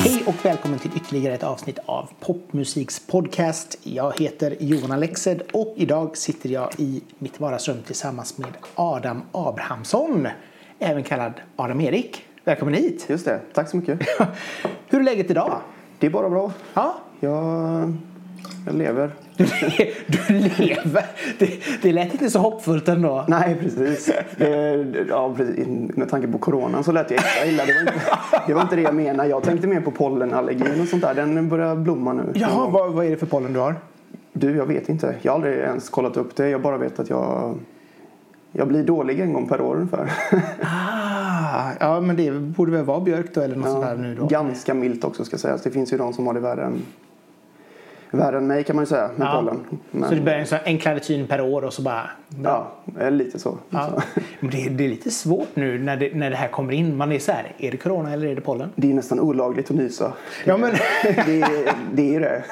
Hej och välkommen till ytterligare ett avsnitt av Popmusiks podcast. Jag heter Johan Alexed och idag sitter jag i mitt vardagsrum tillsammans med Adam Abrahamsson, även kallad Adam Erik. Välkommen hit! Just det, tack så mycket. Hur är läget idag? Det är bara bra. Ja, Jag, jag lever. du, le- du lever. Det, det lät inte så hoppfullt ändå. Nej, precis. Det, ja, precis. Med tanke på coronan så lät jag extra illa. Det var, inte, det var inte det jag menade. Jag tänkte mer på pollenallergin och sånt där. Den börjar blomma nu. Jaha, vad, vad är det för pollen du har? Du, jag vet inte. Jag har aldrig ens kollat upp det. Jag bara vet att jag, jag blir dålig en gång per år ungefär. Ah, ja, men det borde väl vara björk då eller något sånt där nu då? Ganska milt också ska sägas. Det finns ju de som har det värre än, värre än mig kan man ju säga med Ja. pollen. Men, Så det börjar en, sån- en klaritin per år och så bara... Ja, lite så. Ja. så. Men det, det är lite svårt nu när det, när det här kommer in. Man är så här, är det corona eller är det pollen? Det är nästan olagligt att nysa. Ja, men Det, är- det är det.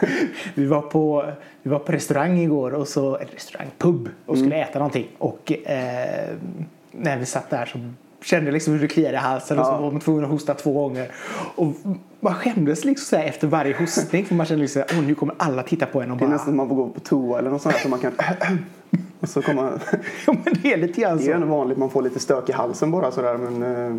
vi, var på, vi var på restaurang igår, och så, eller restaurang, pub och skulle äta någonting. Och eh, när vi satt där så kände liksom hur det kliade i halsen och så Ja. var man tvungen att hosta två gånger. Och man skämdes liksom så här efter varje hostning för man kände liksom åh nu kommer alla titta på en och Det är bara nästan som man får gå på toa eller något sånt där så man kan... Och så kommer... ja men det är lite grann Det är så. ändå vanligt man får lite stök i halsen bara sådär men... eh,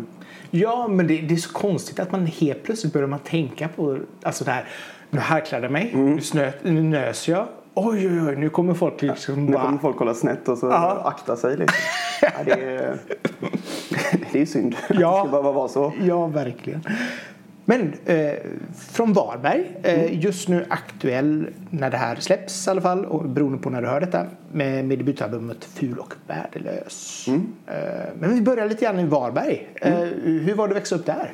Ja, men det, det är så konstigt att man helt plötsligt börjar man tänka på alltså det här. Nu harklade jag mig, Mm. nu, snö, nu nös jag. Oj, oj, oj, nu kommer folk liksom Nu bara... kommer folk kolla snett och så Ja. akta sig lite. Ja, det, är, det är synd. Ja. Det ska bara vara så. Ja, verkligen. Men eh, från Varberg, Mm. eh, just nu aktuell när det här släpps i alla fall, och beroende på när du hör detta, med, med debutalbumet Ful och värdelös. Mm. Eh, men vi börjar lite grann i Varberg. Eh, hur var det att växa upp där?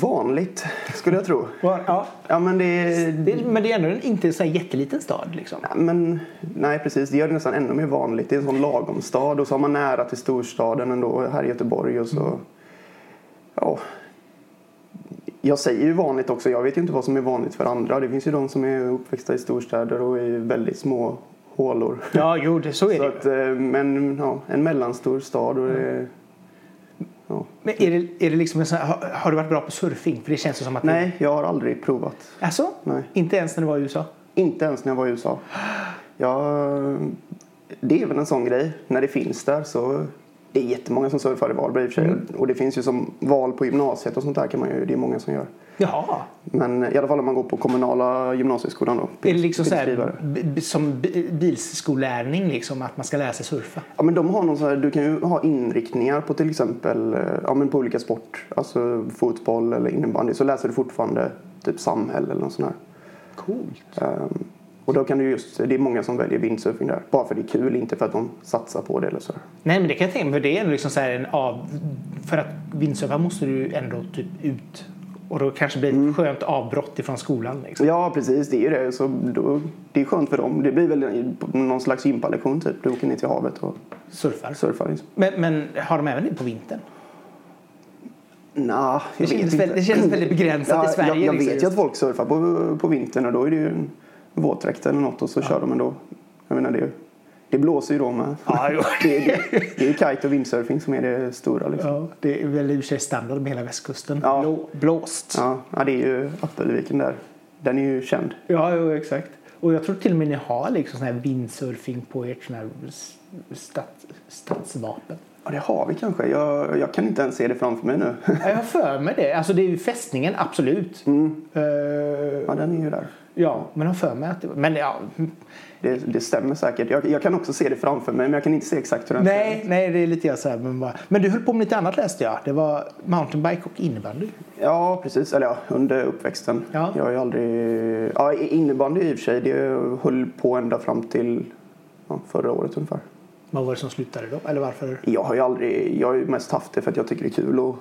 Vanligt skulle jag tro. Ja. Ja men det är... Det, men det är ändå en, inte en jätteliten stad liksom. Ja, men, nej precis, det gör det nästan ännu mer vanligt. Det är en sån lagom stad och så har man nära till storstaden ändå här i Göteborg och så... Ja. Jag säger ju vanligt också, jag vet ju inte vad som är vanligt för andra. Det finns ju de som är uppväxta i storstäder och i väldigt små hålor. Ja, jo, det, så är Så det. att, eh, men ja, en mellanstor stad och det... Ja. Men är det, är det liksom sån, har, har du varit bra på surfing? För det känns som att det- Nej, jag har aldrig provat. Alltså? Nej. Inte ens när du var i USA? Inte ens när jag var i USA. Jag, det är väl en sån grej. När det finns där så... Det är jättemånga som surfar i Varberg i och för sig. Mm. Och det finns ju som val på gymnasiet och sånt där kan man ju, det är många som gör. Jaha. Men i alla fall om man går på kommunala gymnasieskolan då. Är det liksom så här, som bi- bilskollärning liksom att man ska lära sig surfa? Ja men de har någon så här, du kan ju ha inriktningar på till exempel, eh, ja men på olika sport. Alltså fotboll eller innebandy. Så läser du fortfarande typ samhälle eller något sånt här. Coolt. Ehm, och då kan du just, det är många som väljer windsurfing där. Bara för det är kul, inte för att de satsar på det eller så. Nej men det kan jag tänka mig. för Det är liksom så här en av... För att windsurfa måste du ändå typ ut. Och då kanske blir det ett skönt avbrott ifrån skolan. Liksom. Ja precis, det är det. Så då, det är skönt för dem. Det blir väl någon slags gympalektion typ. Du åker ner till havet och Surfar. surfar. Liksom. Men, men har de även det på vintern? Nah, Det känns, inte. det känns väldigt begränsat i Sverige. Jag, jag liksom, vet ju att folk surfar på, på vintern och då är det ju våtdräkt eller något och så kör de ändå. Jag menar det, det blåser ju då med. Ja, det, det, det är kite och windsurfing som är det stora liksom. Ja, det är väl i och för sig standard med hela västkusten. Ja. Blå, blåst. Ja, ja, det är ju Appelviken där. Den är ju känd. Ja, jo, exakt. Och jag tror till och med ni har liksom sån här windsurfing på ert sån här stat, stadsvapen. Ja, det har vi kanske. Jag, jag kan inte ens se det framför mig nu. Ja, Jag har för mig det. Alltså det är ju fästningen, absolut. Mm. Eh, Ja, den är ju där. Ja, men jag har för mig att det var... Men ja, Det, det stämmer säkert. Jag, jag kan också se det framför mig men jag kan inte se exakt hur den ser nej, ut. nej, det är lite grann så här. Men, bara, men du höll på med lite annat läste jag. Det var mountainbike och innebandy. Ja, precis. Eller ja, under uppväxten. Ja. Jag har ju aldrig... Ja, innebandy i och för sig. Det höll på ända fram till ja, förra året ungefär. Vad var det som slutade då? Eller varför? Jag har ju aldrig... Jag har ju mest haft det för att jag tycker det är kul att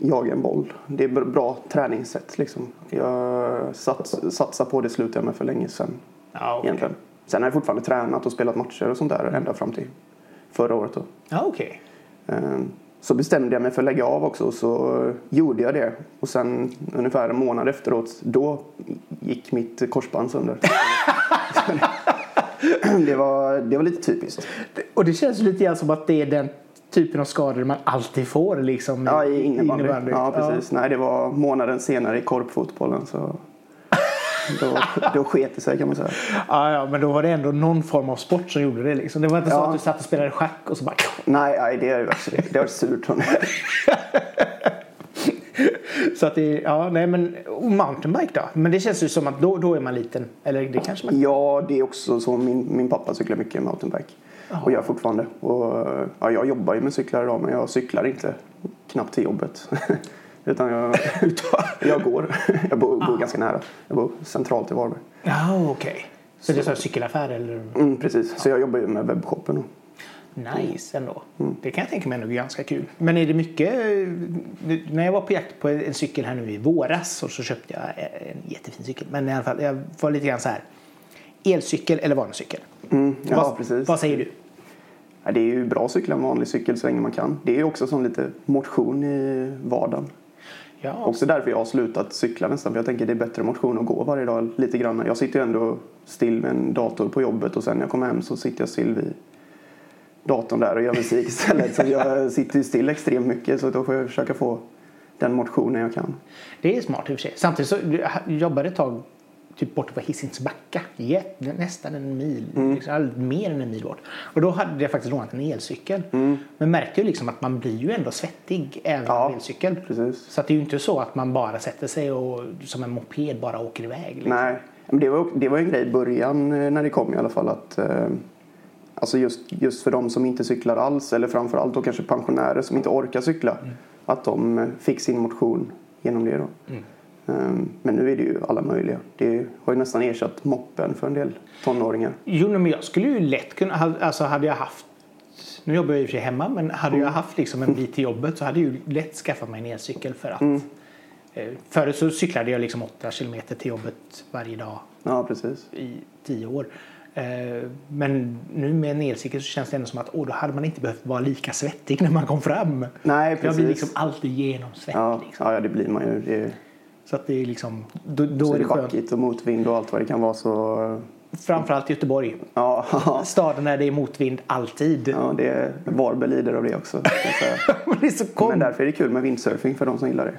jaga en boll. Det är bra träningssätt liksom. Jag sats, satsar på det slutade jag med för länge sedan Ja, okej. egentligen. Sen har jag fortfarande tränat och spelat matcher och sånt där ända fram till förra året då. Ja, okej. Ehm, Så bestämde jag mig för att lägga av också och så gjorde jag det. Och sen ungefär en månad efteråt då gick mitt korsband sönder. det, var, det var lite typiskt. Och det känns lite grann som att det är den typen av skador man alltid får liksom. Ja, i innebandy. Ja, precis. Ja. Nej, det var månaden senare i korpfotbollen så då, då sket det sig kan man säga. Ja, ja, men då var det ändå någon form av sport som gjorde det. Liksom. Det var inte ja. så att du satt och spelade schack och så bara... Nej, nej det är det. Det var surt. så att det, ja, nej men mountainbike då? Men det känns ju som att då, då är man liten. Eller det kanske man... Ja, det är också så. Min, min pappa cyklar mycket mountainbike. Aha. Och gör fortfarande. Och, ja, jag jobbar ju med cyklar idag men jag cyklar inte knappt till jobbet. Utan jag, jag går. Jag bor, bor ganska nära. Jag bor centralt i Varberg. Ja, okej. Okay. Så, så det är en cykelaffär eller? Mm, precis. Så jag jobbar ju med webbshoppen. Nice ändå. Mm. Det kan jag tänka mig är ganska kul. Men är det mycket... När jag var på jakt på en cykel här nu i våras och så köpte jag en jättefin cykel. Men i alla fall, jag var lite grann så här. Elcykel eller vanlig cykel? Mm, ja, vad, precis. Vad säger du? Ja, det är ju bra att cykla en vanlig cykel så länge man kan. Det är ju också som lite motion i vardagen. Ja. Också därför jag har slutat cykla nästan. För jag tänker det är bättre motion att gå varje dag lite grann. Jag sitter ju ändå still med en dator på jobbet och sen när jag kommer hem så sitter jag still vid datorn där och gör musik istället. så jag sitter ju still extremt mycket så då får jag försöka få den motionen jag kan. Det är smart i och för sig. Samtidigt så jobbade ett tag typ borta på Hisings backa. nästan en mil, mm. liksom, mer än en mil bort. Och då hade jag faktiskt lånat en elcykel. Mm. Men märkte ju liksom att man blir ju ändå svettig även ja, med elcykel. Precis. Så det är ju inte så att man bara sätter sig och som en moped bara åker iväg. Liksom. Nej, men det var, det var en grej i början eh, när det kom i alla fall att eh, Alltså just, just för de som inte cyklar alls eller framförallt då kanske pensionärer som inte orkar cykla. Mm. Att de eh, fick sin motion genom det då. Mm. Ehm, men nu är det ju alla möjliga. Det har ju nästan ersatt moppen för en del tonåringar. Jo, men jag skulle ju lätt kunna, alltså hade jag haft nu jobbar jag i och för sig hemma men hade jag mm. haft liksom en bit till jobbet så hade jag ju lätt skaffat mig en elcykel för att mm. Eh, förut så cyklade jag liksom 8 kilometer till jobbet varje dag ja, precis. i tio år. Eh, men nu med en elcykel så känns det ändå som att åh, då hade man inte behövt vara lika svettig när man kom fram. Nej, precis. Jag blir liksom alltid genomsvettig. Ja, liksom. ja, det blir man ju. Det så att det är liksom, då, då så är det backigt och motvind och allt vad det kan vara så... Framförallt Göteborg. Ja. Staden där det är motvind alltid. Ja, det är, Varberg lider av det också. det är så kom... Men därför är det kul med windsurfing för de som gillar det.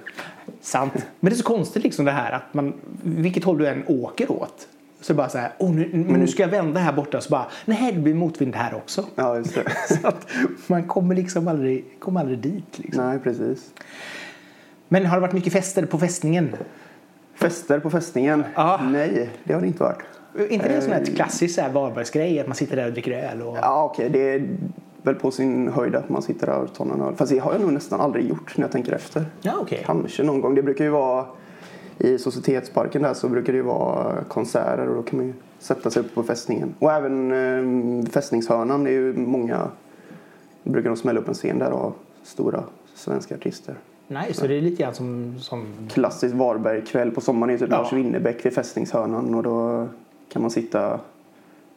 Sant. Men det är så konstigt liksom det här att man, vilket håll du än åker åt. Så bara så här, oh, nu, men nu mm. ska jag vända här borta. Så bara, nej det blir motvind här också. Ja, just det. så att man kommer liksom aldrig, kommer aldrig dit. Liksom. Nej, precis. Men har det varit mycket fester på fästningen? Fester på fästningen? Ja. Nej, det har det inte varit. inte det en sån här eh, klassisk Varbergsgrej att man sitter där och dricker öl? Och... Ja, okej. Okay. Det är väl på sin höjd att man sitter där och tar någon öl. Fast det har jag nog nästan aldrig gjort när jag tänker efter. Ja, okay. Kanske någon gång. Det brukar ju vara i Societetsparken där så brukar det ju vara konserter och då kan man ju sätta sig uppe på fästningen. Och även eh, fästningshörnan, det är ju många, brukar de smälla upp en scen där av stora svenska artister. Nej, så det är lite grann som... som... Klassisk Varbergkväll på sommaren är typ ja. Lars Winnerbäck vid fästningshörnan och då kan man sitta...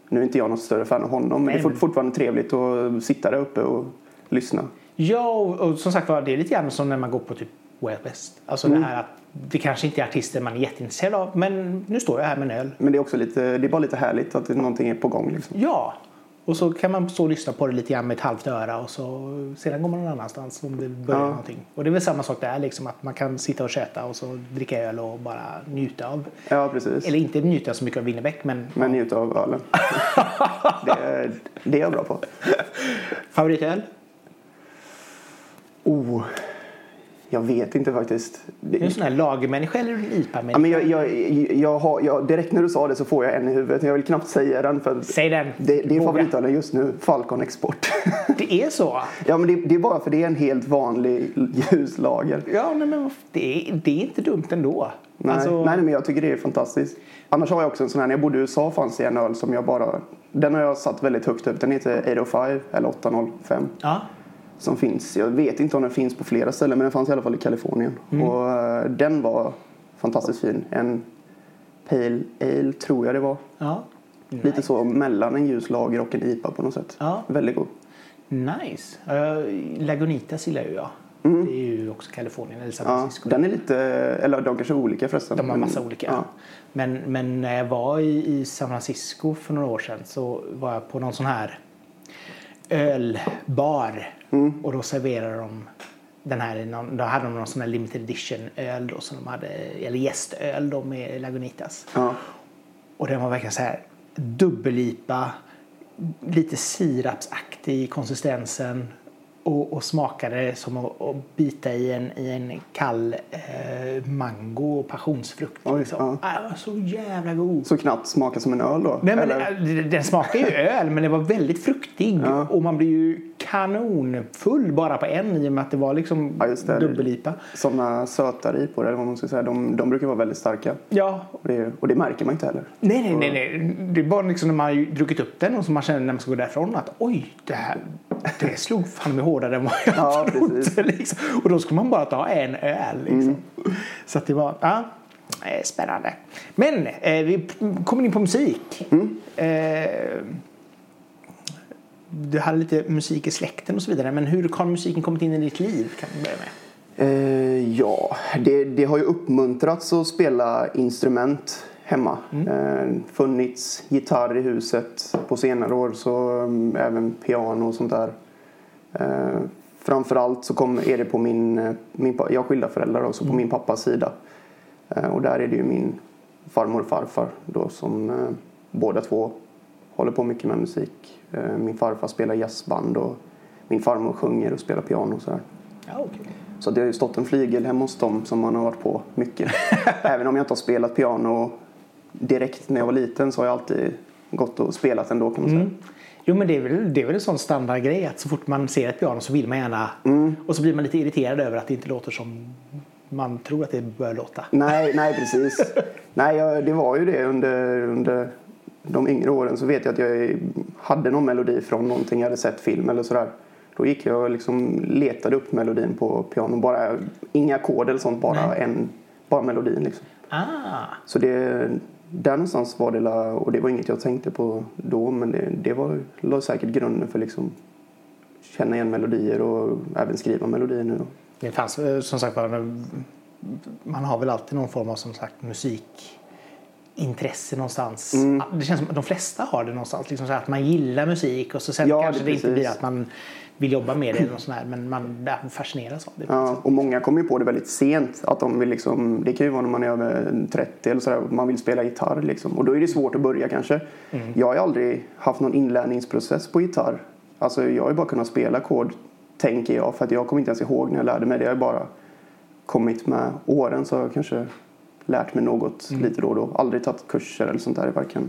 Nu är inte jag något större fan av honom men det är fortfarande trevligt att sitta där uppe och lyssna. Ja, och som sagt var det är lite grann som när man går på typ Way West. Alltså mm. det här att det kanske inte är artister man är jätteintresserad av men nu står jag här med en öl. Men det är också lite, det är bara lite härligt att någonting är på gång liksom. Ja, och så kan man stå och lyssna på det lite grann med ett halvt öra och så sedan går man någon annanstans om det börjar ja. någonting. Och det är väl samma sak där liksom att man kan sitta och köta och så dricka öl och bara njuta av. Ja precis. Eller inte njuta så mycket av Winnerbäck men. Men ja. njuta av ölen. det, det är jag bra på. Favoritöl? Oh. Jag vet inte faktiskt. Är du en sån här lagermänniska eller en IPA-människa? Ja, men jag, jag, jag har, jag, direkt när du sa det så får jag en i huvudet. Jag vill knappt säga den. För Säg den. Det, det är favoritölen just nu. Falcon Export. Det är så? ja, men det, det, är bara för det är en helt vanlig ljuslager. Ja, nej, men det är, det är inte dumt ändå. Nej, alltså... nej, men jag tycker det är fantastiskt. Annars har jag också en sån här, när jag bodde i USA fanns det en öl som jag bara, den har jag satt väldigt högt upp. Den heter 805 eller 805. Ja som finns. Jag vet inte om den finns på flera ställen men den fanns i alla fall i Kalifornien. Mm. Och uh, den var fantastiskt fin. En Pale Ale tror jag det var. Ja. Nice. Lite så mellan en ljus lager och en IPA på något sätt. Ja. Väldigt god. Nice. Uh, Lagunitas gillar ju jag. Det är ju också Kalifornien eller San Ja, Francisco. den är lite, eller de kanske är olika förresten. De har massa olika. Ja. Men, men när jag var i, i San Francisco för några år sedan så var jag på någon sån här ölbar. Mm. Och då serverade de den här, då hade de någon sån här limited edition öl då som de hade, eller gästöl då med Lagunitas. Ja. Och den var verkligen så här dubbellipa, lite sirapsaktig i konsistensen och, och smakade som att, att bita i en, i en kall eh, mango och passionsfrukt. Oj, liksom. Ah, den var så jävla god. Så knappt smakar som en öl då? Nej, men eller? det- Den smakar ju öl men den var väldigt fruktig Ja. och man blir ju kanonfull bara på en i och med att det var liksom Ja, det. dubbellipa. Sådana på det, eller vad man ska säga. De, de brukar vara väldigt starka. Ja, Och det, och det märker man inte heller. Nej, nej, nej, nej. Det är bara liksom när man har druckit upp den och så man känner när man ska gå därifrån att oj, det här det slog fan med hårdare än vad jag Ja, trodde. Mm. Liksom. Och då ska man bara ta en öl. Liksom. Så att det var ja, eh, spännande. Men eh, vi kommer in på musik. Mm. Eh, du hade lite musik i släkten och så vidare. Men hur har musiken kommit in i ditt liv? Kan vi börja med. Eh, ja, det, det har ju uppmuntrats att spela instrument hemma. Eh, funnits gitarr i huset på senare år, så um, även piano och sånt där. Eh, framförallt så kom, är det på min, eh, min jag har skilda föräldrar också, på min pappas sida. Eh, och där är det ju min farmor och farfar då som eh, båda två håller på mycket med musik. Eh, min farfar spelar jazzband och min farmor sjunger och spelar piano och sådär. Ja, okej. Så det har ju stått en flygel hemma hos dem som man har varit på mycket. Även om jag inte har spelat piano direkt när jag var liten så har jag alltid gått och spelat ändå kan man säga. Jo men det är, väl, det är väl en sån standardgrej att så fort man ser ett piano så vill man gärna Mm. och så blir man lite irriterad över att det inte låter som man tror att det bör låta. Nej, nej precis. nej, jag, det var ju det under, under de yngre åren så vet jag att jag hade någon melodi från någonting jag hade sett film eller sådär. Då gick jag och liksom letade upp melodin på piano. Bara, inga ackord eller sånt, bara, en, bara melodin liksom. Ah, Så det, där någonstans var det, la- och det var inget jag tänkte på då, men det, det var, la säkert grunden för liksom känna igen melodier och även skriva melodier nu då. det fanns eh, som sagt var man har väl alltid någon form av som sagt musikintresse någonstans. Mm. Det känns som att de flesta har det någonstans. Liksom så att man gillar musik och så sen Ja, kanske det det, inte blir att man vill jobba med det eller något sånt här, men man fascineras av det. Ja, och många kommer ju på det väldigt sent. Att de vill liksom, det kan ju vara när man är över 30 eller sådär, man vill spela gitarr liksom. Och då är det svårt att börja kanske. Jag har aldrig haft någon inlärningsprocess på gitarr. Alltså jag har bara kunnat spela ackord, tänker jag. För att jag kommer inte ens ihåg när jag lärde mig det. Jag har bara kommit med åren så har jag kanske lärt mig något lite då och då. Aldrig tagit kurser eller sånt där. Varken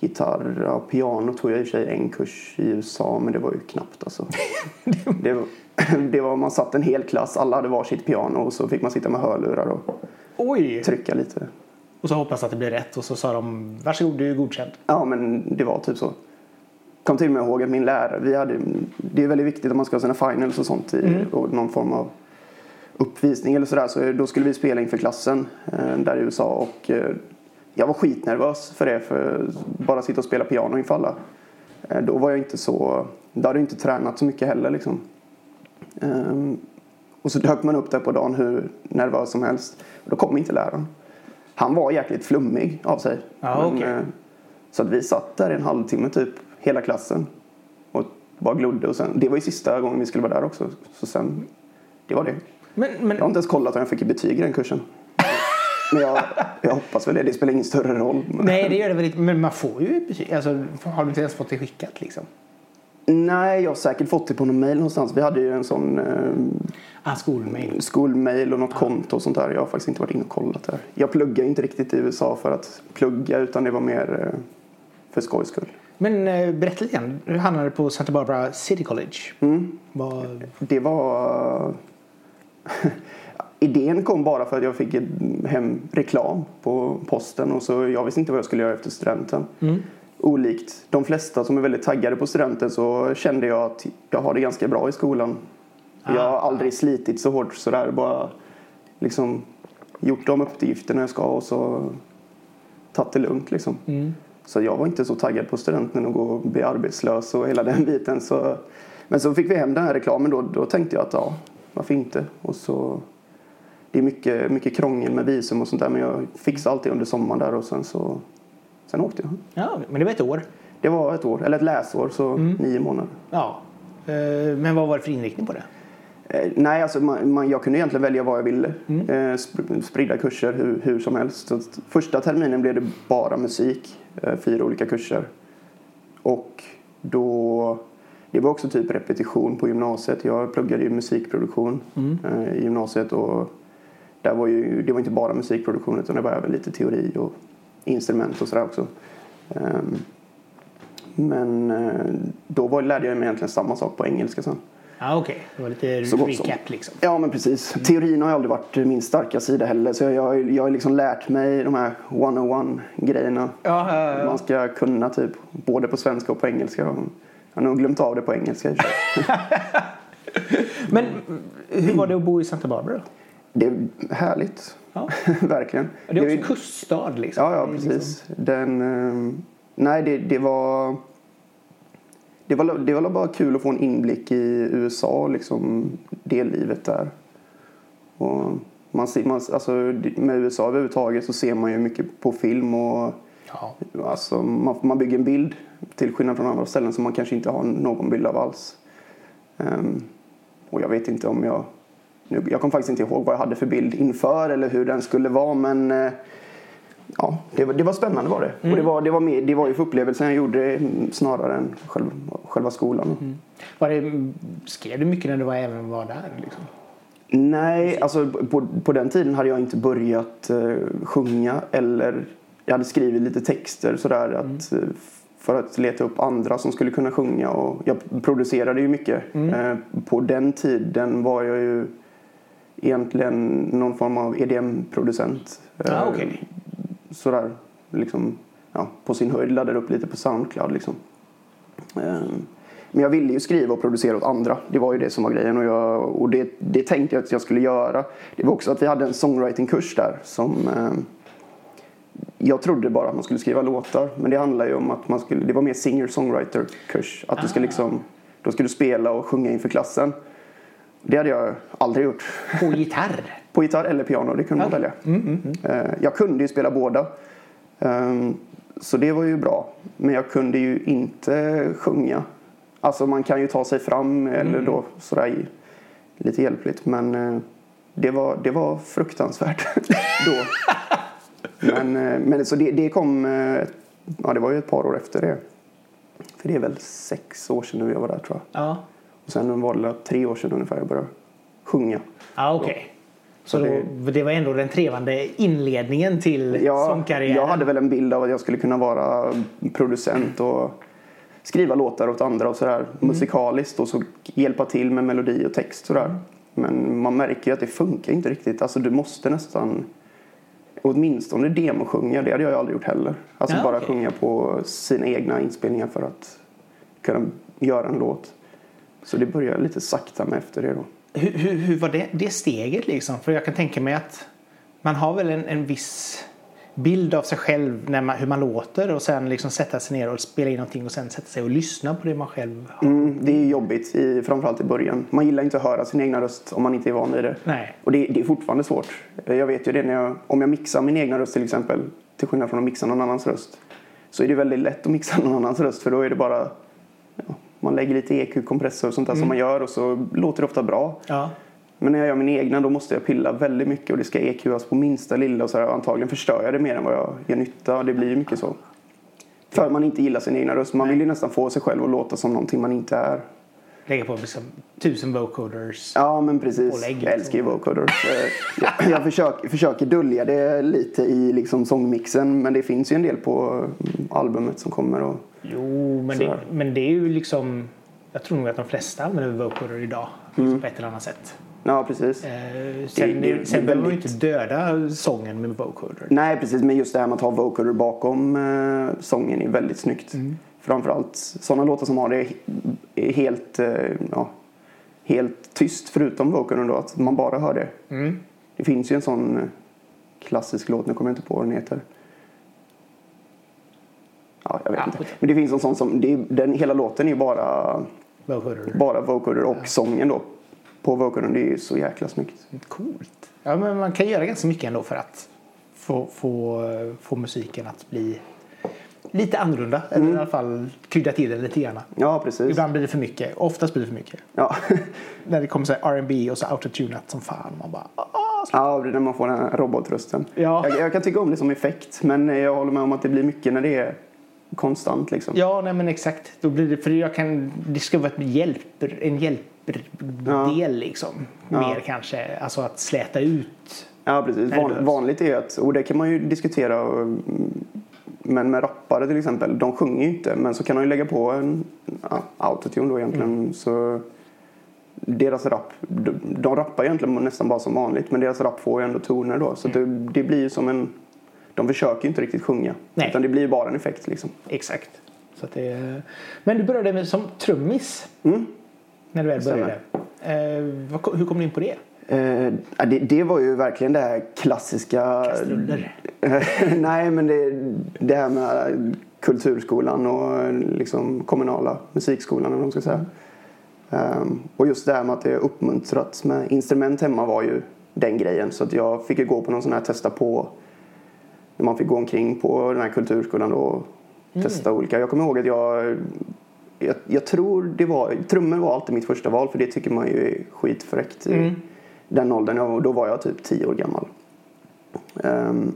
gitarr, ja, piano tog jag i och för sig en kurs i USA men det var ju knappt alltså. det, var, det var, man satt en hel klass, alla hade varsitt piano och så fick man sitta med hörlurar och Oj! trycka lite. Och så hoppas att det blir rätt och så sa de varsågod du är godkänd. Ja men det var typ så. Kom till och med ihåg att min lärare, vi hade, det är väldigt viktigt att man ska ha sina finals och sånt i och någon form av uppvisning eller sådär. Så då skulle vi spela inför klassen eh, där i USA och eh, jag var skitnervös för det. För bara sitta och spela piano inför alla. Eh, då var jag inte så, då hade jag inte tränat så mycket heller liksom. Ehm, och så dök man upp där på dagen hur nervös som helst. Då kom inte läraren. Han var jäkligt flummig av sig. Ja, okej. eh, så att vi satt där en halvtimme typ, hela klassen. Och bara glodde. Och sen, det var ju sista gången vi skulle vara där också. Så sen, det var det. Men, men, Jag har inte ens kollat om jag fick betyg i den kursen. Men jag, jag hoppas väl det. Det spelar ingen större roll. nej, det gör det väl inte. Men man får ju betyg. Alltså, har du inte ens fått det skickat liksom? Nej, jag har säkert fått det på någon mail någonstans. Vi hade ju en sån eh, Ah, skolmail. skolmail och något konto och sånt där. Jag har faktiskt inte varit inne och kollat där. Jag pluggar inte riktigt i USA för att plugga utan det var mer eh, för skojs skull. Men eh, berätta lite grann. Du hamnade på Santa Barbara City College. Mm. Vad... Det var... Idén kom bara för att jag fick hem reklam på posten och så jag visste inte vad jag skulle göra efter studenten. Olikt de flesta som är väldigt taggade på studenten så kände jag att jag har det ganska bra i skolan. Jag har aldrig slitit så hårt sådär. Bara liksom gjort de uppgifterna jag ska och så tagit det lugnt liksom. Så jag var inte så taggad på studenten och gå och bli arbetslös och hela den biten. Så, men så fick vi hem den här reklamen då. Då tänkte jag att ja, varför inte? Och så, det är mycket, mycket krångel med visum och sånt där men jag fixade allt det under sommaren där och sen så sen åkte jag. Ja, men det var ett år. Det var ett år, eller ett läsår, så nio månader. Ja. Eh, Men vad var det för inriktning på det? Eh, nej, alltså man, man, jag kunde egentligen välja vad jag ville. Eh, sp- spridda kurser hur, hur som helst. Så första terminen blev det bara musik, eh, fyra olika kurser. Och då, det var också typ repetition på gymnasiet. Jag pluggade ju musikproduktion eh, i gymnasiet och där var ju, det var inte bara musikproduktion utan det var även lite teori och instrument och sådär också. Ehm, men eh, då var, lärde jag mig egentligen samma sak på engelska sen. Ja, okej. Det var lite Så recap liksom. Ja, men precis. Teorin har aldrig varit min starka sida heller. Så jag, jag, jag har liksom lärt mig de här 101-grejerna. Ja, ja, ja. Man ska kunna typ både på svenska och på engelska. Jag har nog glömt av det på engelska. Men hur var det att bo i Santa Barbara? Det är härligt. Ja. Verkligen. Det är också ju- kuststad liksom. Ja, ja Det är precis. Den, eh, nej, det, det var... Det var, det var bara kul att få en inblick i USA, liksom det livet där. Och man ser, man, alltså, med USA överhuvudtaget så ser man ju mycket på film och Ja. alltså, man, man bygger en bild till skillnad från andra ställen som man kanske inte har någon bild av alls. Ehm, och jag vet inte om jag... Nu, jag kommer faktiskt inte ihåg vad jag hade för bild inför eller hur den skulle vara men eh, ja, det, var- det var spännande var det. Och det var, det, var mer, det var ju för upplevelsen jag gjorde mm, snarare än själv, själva skolan. Var det, skrev du mycket när du var, även var där? Liksom? Nej, alltså på, på den tiden hade jag inte börjat eh, sjunga eller jag hade skrivit lite texter sådär att, eh, för att leta upp andra som skulle kunna sjunga och jag producerade ju mycket. Eh, på den tiden var jag ju egentligen någon form av EDM-producent. Ja, Eh, okej. Sådär liksom, ja, på sin höjd laddade upp lite på Soundcloud liksom. Ehm, Men jag ville ju skriva och producera åt andra. Det var ju det som var grejen och, jag, och det, det tänkte jag att jag skulle göra. Det var också att vi hade en songwriting-kurs där som ehm, jag trodde bara att man skulle skriva låtar men det handlar ju om att man skulle, det var mer singer-songwriter-kurs. Att du ska liksom, då ska du spela och sjunga inför klassen. Det hade jag aldrig gjort. På gitarr? På gitarr eller piano, det kunde man välja. Eh, Jag kunde ju spela båda. Ehm, Så det var ju bra. Men jag kunde ju inte sjunga. Alltså man kan ju ta sig fram eller då sådär lite hjälpligt. Men eh, det var, det var fruktansvärt då. Men, eh, men så det, det kom, ja det var ju ett par år efter det. För det är väl sex år sedan nu jag var där tror jag. Ja. Och sen var det tre år sedan ungefär jag började sjunga. Ja, okej. Så Så då, det var ändå den trevande inledningen till Ja, sångkarriären? jag hade väl en bild av att jag skulle kunna vara producent och skriva låtar åt andra och sådär musikaliskt och så hjälpa till med melodi och text sådär. Men man märker ju att det funkar inte riktigt. Alltså du måste nästan åtminstone demosjunga. Det hade jag ju aldrig gjort heller. Alltså Ja, bara okej. sjunga på sina egna inspelningar för att kunna göra en låt. Så det började lite sakta med efter det då. Hur, hur, hur var det, det steget liksom? För jag kan tänka mig att man har väl en, en viss bild av sig själv när man, hur man låter och sen liksom sätta sig ner och spela in någonting och sen sätta sig och lyssna på det man själv har. Mm, det är jobbigt, i, framförallt i början. Man gillar inte att höra sin egna röst om man inte är van vid det. Nej. Och det, det är fortfarande svårt. Jag vet ju det när jag, om jag mixar min egna röst till exempel, till skillnad från att mixa någon annans röst, så är det väldigt lätt att mixa någon annans röst för då är det bara, man lägger lite EQ-kompressor och sånt där som man gör och så låter det ofta bra. Ja. Men när jag gör min egna då måste jag pilla väldigt mycket och det ska EQas på minsta lilla och så här, antagligen förstör jag det mer än vad jag gör nytta. Det blir ju mycket så. För man inte gillar sin egna röst. Man vill ju nästan få sig själv att låta som någonting man inte är. Lägga på liksom tusen vocoders. Ja, men precis. Jag liksom. älskar ju vocoders. Eh, jag jag försöker, försöker dölja det lite i liksom sångmixen men det finns ju en del på mm, albumet som kommer. Och, Jo, men det, men det är ju liksom... Jag tror nog att de flesta använder vocoder idag Mm. på ett eller annat sätt. ja, precis. Eh, sen det- det, sen behöver man ju inte döda sången med vocoder. Nej, precis. Men just det här med att ha vocoder bakom eh, sången är väldigt snyggt. Framförallt sådana låtar som har det he- helt, eh, ja, helt tyst förutom vocodern då. Att man bara hör det. Mm. Det finns ju en sån eh, klassisk låt, nu kommer jag inte på vad den heter. Ja, jag vet Ja, inte. Men det finns en sån som, det är, den, hela låten är bara, Vocoder. bara vocoder och sången då. på vocoden. Det är ju så jäkla snyggt. Coolt. Ja, men man kan göra ganska mycket ändå för att få, få, få musiken att bli lite annorlunda. Eller i alla fall krydda till det lite grann. Ja, precis. Ibland blir det för mycket. Oftast blir det för mycket. Ja. När det kommer så R&B och så autotunat som fan. Man bara ah, ja, det är när man får den här robotrösten. Ja. Jag, jag kan tycka om det som effekt, men jag håller med om att det blir mycket när det är konstant. Liksom. Ja, nej men exakt. Då blir det, för jag kan, det ska vara ett hjälp, en hjälpdel Ja. liksom. Ja. Mer kanske. Alltså att släta ut. Ja, precis. Van, vanligt är att, och det kan man ju diskutera, mm, men med rappare till exempel, de sjunger ju inte, men så kan de ju lägga på en ja, autotune då egentligen. Mm. Så deras rap, de, de rappar egentligen nästan bara som vanligt, men deras rap får ju ändå toner då. Så det, det blir ju som en, de försöker ju inte riktigt sjunga, Nej. utan det blir bara en effekt liksom. Exakt. Så att det, men du började med, som trummis. Mm. När du väl började. Eh, hur kom du in på det? Eh, det, det var ju verkligen det här klassiska... Kastruller. Nej, men det, det här med kulturskolan och liksom kommunala musikskolan eller vad man ska säga. Ehm, och just det här med att det är uppmuntrat med instrument hemma var ju den grejen. Så att jag fick ju gå på någon sån här testa på när man fick gå omkring på den här kulturskolan och testa olika. Jag kommer ihåg att jag jag, jag tror det var, trummor var alltid mitt första val för det tycker man ju är skitfräckt i den åldern. Jag, då var jag typ 10 år gammal. Ehm,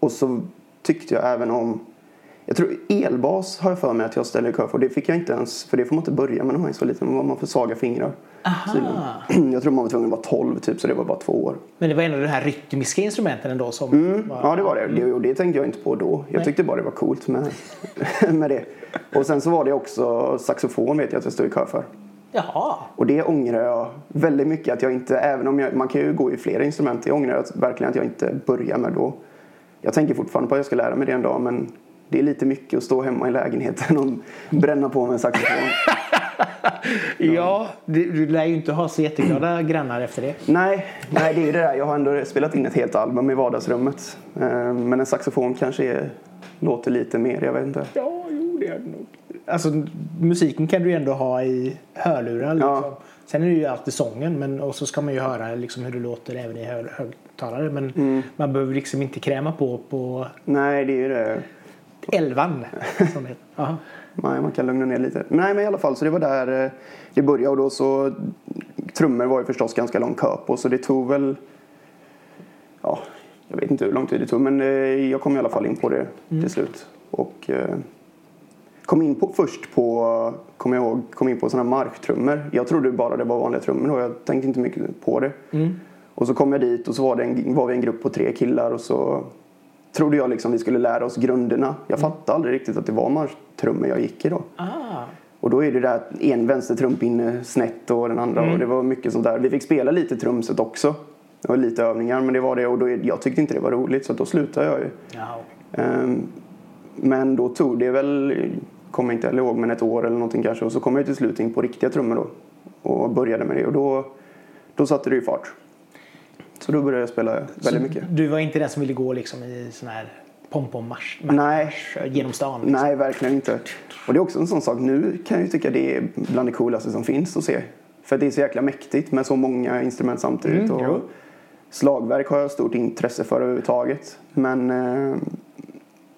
och så tyckte jag även om jag tror elbas har jag för mig att jag ställde i kö för. Det fick jag inte ens, för det får man inte börja med när man är så liten. Var man för svaga fingrar. tydligen. Jag tror man var tvungen att vara 12 typ, så det var bara två år. Men det var en av de här rytmiska instrumenten ändå som Mm, var... ja, det var det. det. Och det tänkte jag inte på då. Jag Nej. tyckte bara det var coolt med, med det. Och sen så var det också saxofon vet jag att jag stod i kö för. Jaha. Och det ångrar jag väldigt mycket att jag inte, även om jag, man kan ju gå i flera instrument, jag ångrar verkligen att jag inte börjar med då. Jag tänker fortfarande på att jag ska lära mig det en dag men det är lite mycket att stå hemma i lägenheten och bränna på med en saxofon. Ja, du, du lär ju inte ha så jätteglada grannar efter det. nej, nej, det är ju det där. Jag har ändå spelat in ett helt album i vardagsrummet. Eh, Men en saxofon kanske är, låter lite mer, jag vet inte. Ja, jo det är det nog. Alltså musiken kan du ju ändå ha i hörlurar. Liksom. Ja. Sen är det ju alltid sången men och så ska man ju höra liksom, hur det låter även i hö- högtalare. Men man behöver liksom inte kräma på på Nej, det är ju det. Elvan. Som heter. Nej, man kan lugna ner lite. Nej, men i alla fall, så det var där eh, det började. Och då så, trummor var ju förstås ganska lång kö på, så det tog väl, ja, jag vet inte hur lång tid det tog, men eh, jag kom i alla fall in på det till slut. Och eh, kom in på, först på, kommer jag ihåg, kom in på sådana marktrummor. Jag trodde bara det var vanliga trummor då, jag tänkte inte mycket på det. Och så kom jag dit och så var, det en, var vi en grupp på tre killar och så trodde jag liksom vi skulle lära oss grunderna. Jag fattade aldrig riktigt att det var marktrummor jag gick i då. Ah. Och då är det där en vänster trumpinne snett och den andra och det var mycket sånt där. Vi fick spela lite trumset också. Det var lite övningar men det var det och då, jag tyckte inte det var roligt så då slutade jag ju. Ehm, men då tog det väl, kommer inte ihåg, men ett år eller någonting kanske och så kom jag till slut in på riktiga trummor då och började med det och då, då satte det ju fart. Så då började jag spela väldigt mycket. Du var inte den som ville gå liksom i sån här pompommarsch marsch genom stan? Liksom. Nej, verkligen inte. Och det är också en sån sak. Nu kan jag ju tycka det är bland det coolaste som finns att se. För det är så jäkla mäktigt med så många instrument samtidigt. Mm, och slagverk har jag stort intresse för överhuvudtaget. Men, eh,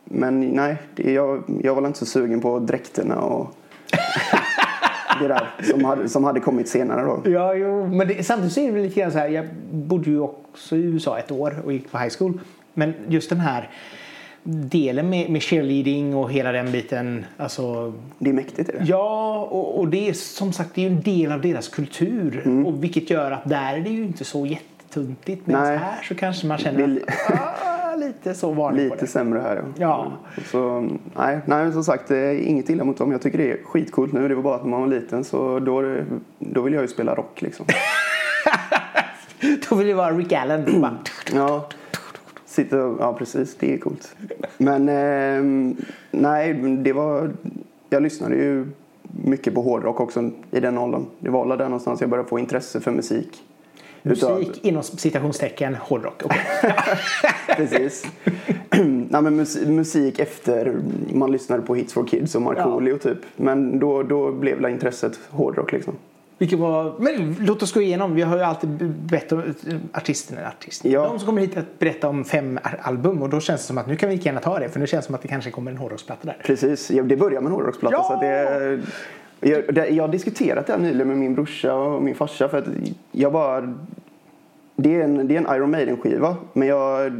men nej, jag, jag var inte så sugen på dräkterna och det där som hade, som hade kommit senare då. Ja, jo, men det, samtidigt så är det lite grann så här. Jag bodde ju också i USA ett år och gick på high school. Men just den här delen med, med cheerleading och hela den biten. Alltså, Det är mäktigt. Är det? ja, och, och det är som sagt det är ju en del av deras kultur. Och vilket gör att där är det ju inte så jättetuntigt. Nej. här så kanske man känner är li- ah, lite så varning på Lite det. sämre här ja. Ja. Så, nej, nej, men som sagt, det är inget illa mot dem. Jag tycker det är skitcoolt nu. Det var bara att när man var liten så då, är då vill jag ju spela rock liksom. Då vill det vara Rick Allen. Bara, Ja, sitta och, ja precis, det är coolt. Men ehm, nej, det var, jag lyssnade ju mycket på hårdrock också i den åldern. Det var där någonstans jag började få intresse för musik. Musik inom citationstecken hårdrock. Okej. Precis. Nej, men mus- musik efter man lyssnade på Hits for Kids och Markoolio typ. Men då, då blev väl intresset hårdrock liksom. Vilket var, men låt oss gå igenom. Vi har ju alltid bett om artisterna, artister. Ja. De som kommer hit att berätta om fem album och då känns det som att nu kan vi lika gärna ta det för nu känns det som att det kanske kommer en hårdrocksplatta där. Precis, ja, det börjar med en hårdrocksplatta. Ja! Så det, jag, har diskuterat det här nyligen med min brorsa och min farsa för att jag bara... Det är en, det är en Iron Maiden-skiva men jag,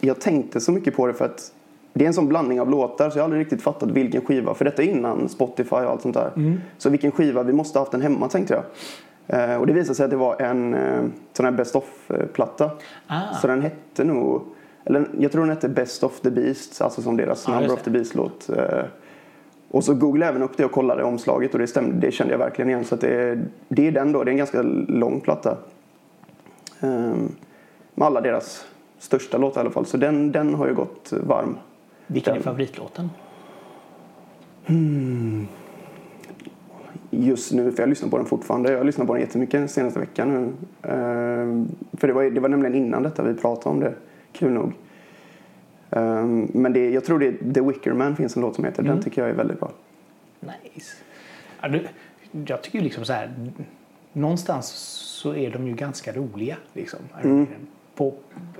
jag tänkte så mycket på det för att det är en sån blandning av låtar så jag har aldrig riktigt fattat vilken skiva. För detta är innan Spotify och allt sånt där. Så vilken skiva, vi måste ha haft den hemma tänkte jag. Eh, och det visade sig att det var en eh, sån här Best of-platta. Ah. Så den hette nog, eller jag tror den hette Best of the Beast, alltså som deras Ja, Number of the Beast-låt. Eh, och så googlade jag även upp det och kollade omslaget och det stämde, det kände jag verkligen igen. Så det, det är den då, det är en ganska lång platta. Ehm, med alla deras största låtar i alla fall. Så den, den har ju gått varm. Vilken är Den. favoritlåten? just nu, för jag lyssnar på den fortfarande. Jag har lyssnat på den jättemycket den senaste veckan nu. Ehm, för det var, det var nämligen innan detta vi pratade om det, kul nog. Ehm, men det, jag tror det är The Wicker Man finns en låt som heter. Den tycker jag är väldigt bra. Nice. Ja, du, jag tycker liksom så här. Någonstans så är de ju ganska roliga. Liksom, Maiden. på,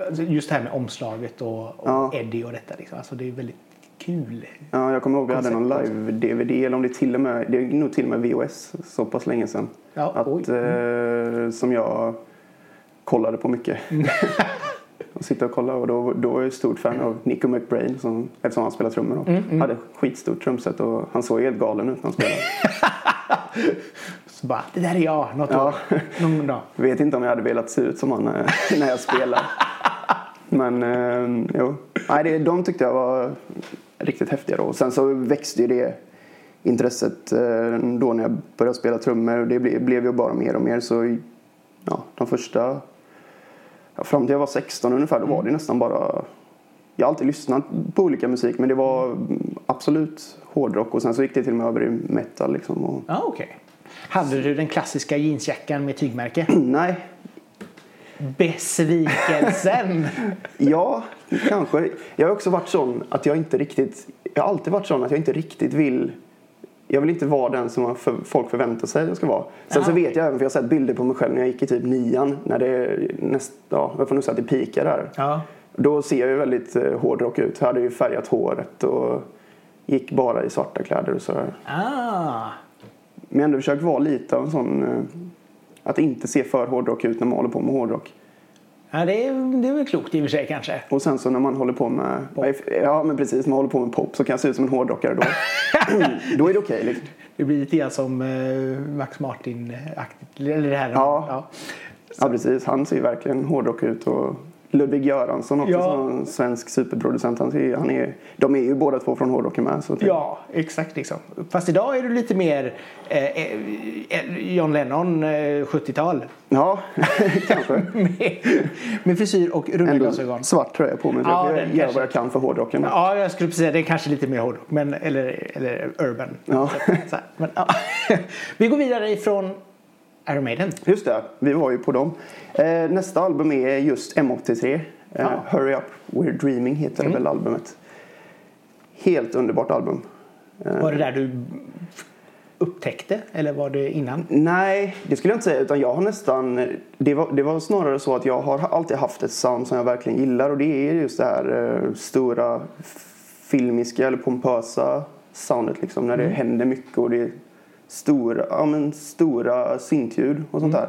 alltså just det här med omslaget och, och Ja. Eddie och detta. Liksom. Alltså, det är väldigt kul. Ja, jag kommer ihåg vi hade någon live-DVD eller om det till och med, det är nog till och med VHS så pass länge sedan. Ja, att, eh, som jag kollade på mycket. och sitta och kolla och då, då var jag stort fan av Nico McBrain som, eftersom han spelar trummor och Mm, hade skitstort trumset och han såg helt galen ut när han spelade. Så bara, det där är jag. Något Ja. år. Någon dag. Vet inte om jag hade velat se ut som han eh, när jag spelar. Men eh, jo, Nej, det, de tyckte jag var riktigt häftiga då. Och sen så växte ju det intresset eh, då när jag började spela trummor. Det blev, blev ju bara mer och mer. Så ja, de första, ja, fram till jag var 16 ungefär, då var det nästan bara jag har alltid lyssnat på olika musik men det var mm, absolut hårdrock och sen så gick det till och med över i metal liksom. Och, Ja, okej. Hade du den klassiska jeansjackan med tygmärke? nej, Besvikelsen! Ja, kanske. Jag har också varit sån att jag inte riktigt... Jag har alltid varit sån att jag inte riktigt vill... Jag vill inte vara den som för, folk förväntar sig att jag ska vara. Sen Ja. så vet jag även, för jag har sett bilder på mig själv när jag gick i typ nian. När det näst, ja, jag får nog säga att det pikar där. ja. Då ser jag ju väldigt eh, hårdrock ut. Jag hade ju färgat håret och gick bara i svarta kläder och sådär. Ah. Men jag har ändå försökt vara lite av en sån... Eh, att inte se för hårdrock ut när man håller på med hårdrock. Ja, det är, det är väl klokt i och för sig kanske. Och sen så när man håller på med Ja men precis, man håller på med pop så kan jag se ut som en hårdrockare då. då är det okej liksom. Det blir lite grann som eh, Max Martin-aktigt. Eller det här. Ja. Ja precis, han ser ju verkligen hårdrock ut och Ludvig Göransson också Ja. som svensk superproducent. Han ser, han är, de är ju båda två från hårdrocken med. Så Ja, exakt. Liksom. Fast idag är du lite mer eh, eh, John Lennon eh, 70-tal. ja kanske. med, med frisyr och runda glasögon. svart tröja på mig. Ja, jag gör kanske- vad jag kan för hårdrocken. Ja, jag skulle precis säga det är kanske lite mer hårdrock. Men, eller, eller urban. Ja. Så här, men, ja. Vi går vidare ifrån Iron Maiden. Just det, vi var ju på dem. Eh, nästa album är just M83. Eh, Ja. Hurry Up We're Dreaming heter Mm. väl albumet. Helt underbart album. Var det där du upptäckte? Eller var det innan? Nej, det skulle jag inte säga. Utan jag har nästan, det, var, det var snarare så att jag har alltid haft ett sound som jag verkligen gillar. Och det är just det här eh, stora filmiska eller pompösa soundet. Liksom, när det händer mycket och det stora, ja, men stora syntljud och sånt där.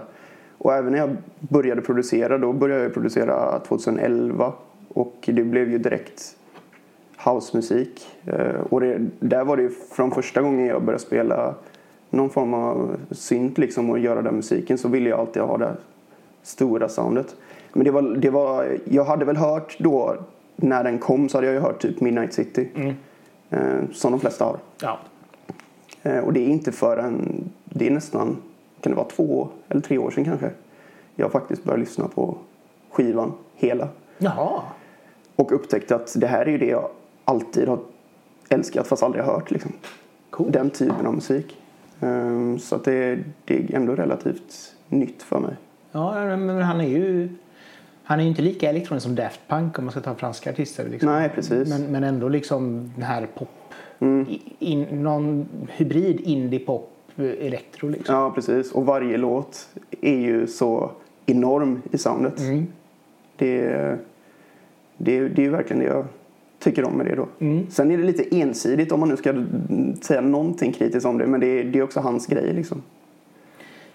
Och även när jag började producera, då började jag producera 2011. Och det blev ju direkt housemusik. Eh, Och det, där var det ju från första gången jag började spela någon form av synt liksom och göra den musiken så ville jag alltid ha det stora soundet. Men det var, det var, jag hade väl hört då när den kom så hade jag ju hört typ Midnight City. Eh, som de flesta har. Ja. Eh, och det är inte förrän, det är nästan, kan det vara två eller tre år sedan kanske. Jag faktiskt började lyssna på skivan, hela. Jaha. Och upptäckte att det här är ju det jag alltid har älskat fast aldrig hört. Liksom. Cool. Den typen av musik. Ehm, så att det, det är ändå relativt nytt för mig. Ja, men han är ju... Han är ju inte lika elektronisk som Daft Punk om man ska ta franska artister. Liksom. Nej, precis. Men, men ändå liksom den här pop... Mm. In, någon hybrid indie-pop elektro liksom. Ja, precis. Och varje låt är ju så enorm i soundet. Mm. Det, det, det är ju verkligen det jag tycker om med det då. Mm. Sen är det lite ensidigt om man nu ska säga någonting kritiskt om det. Men det, det är också hans grej liksom.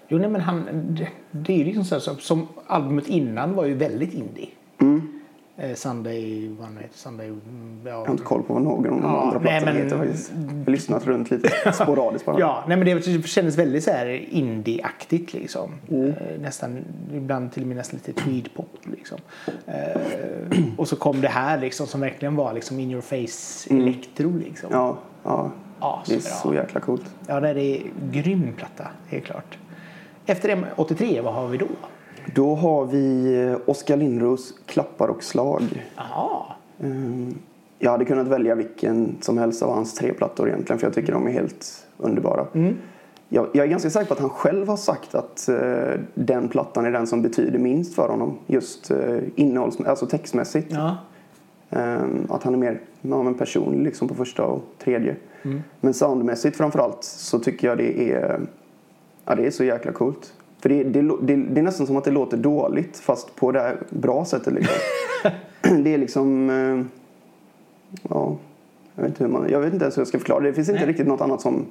Jo, nej, men han, det, det är ju liksom så här, som, som albumet innan var ju väldigt indie. Mm. Eh, Sunday, vad han heter, Sunday, ja, Jag har inte koll på vad någon av de Ja, andra men- heter faktiskt. Jag har lyssnat runt lite sporadiskt bara. Ja, nej men det kändes väldigt så här indie-aktigt liksom. Mm. Eh, nästan, ibland till och med nästan lite tweedpop liksom. Eh, och så kom det här liksom som verkligen var liksom in your face elektro liksom. Mm. Ja, ja. Ja, Det är så så bra. jäkla coolt. Ja, det är grym platta, helt klart. Efter M83, vad har vi då? Då har vi eh, Oskar Lindros Klappar och slag. Jaha. Ehm, Jag hade kunnat välja vilken som helst av hans tre plattor egentligen för jag tycker de är helt underbara. Jag, jag är ganska säker på att han själv har sagt att eh, den plattan är den som betyder minst för honom. Just uh, innehålls, alltså textmässigt. Ja. Ehm, att han är mer ja, men personlig liksom på första och tredje. Men soundmässigt framförallt så tycker jag det är, ja, det är så jäkla coolt. För det, det, det, det är nästan som att det låter dåligt fast på det här bra sättet liksom. det är liksom, eh, ja, jag vet, inte hur man, jag vet inte ens hur jag ska förklara det. Det finns inte Nej. riktigt något annat som,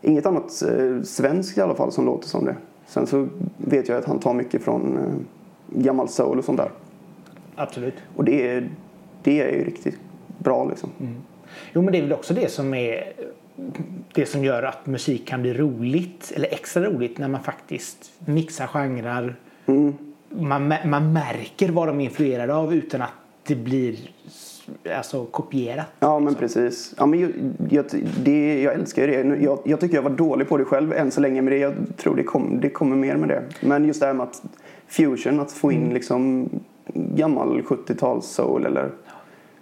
inget annat eh, svenskt i alla fall som låter som det. Sen så vet jag att han tar mycket från eh, gammal soul och sånt där. Absolut. Och det det är ju riktigt bra liksom. Jo, men det är väl också det som är det som gör att musik kan bli roligt eller extra roligt när man faktiskt mixar genrer. Man, mä- man märker vad de är influerade av utan att det blir alltså, kopierat. Ja men precis. Ja, men jag, jag, det, jag älskar det. Jag, jag tycker jag var dålig på det själv än så länge men det, jag tror det, kom, det kommer mer med det. Men just det här med att fusion, att få in liksom gammal 70-tals soul eller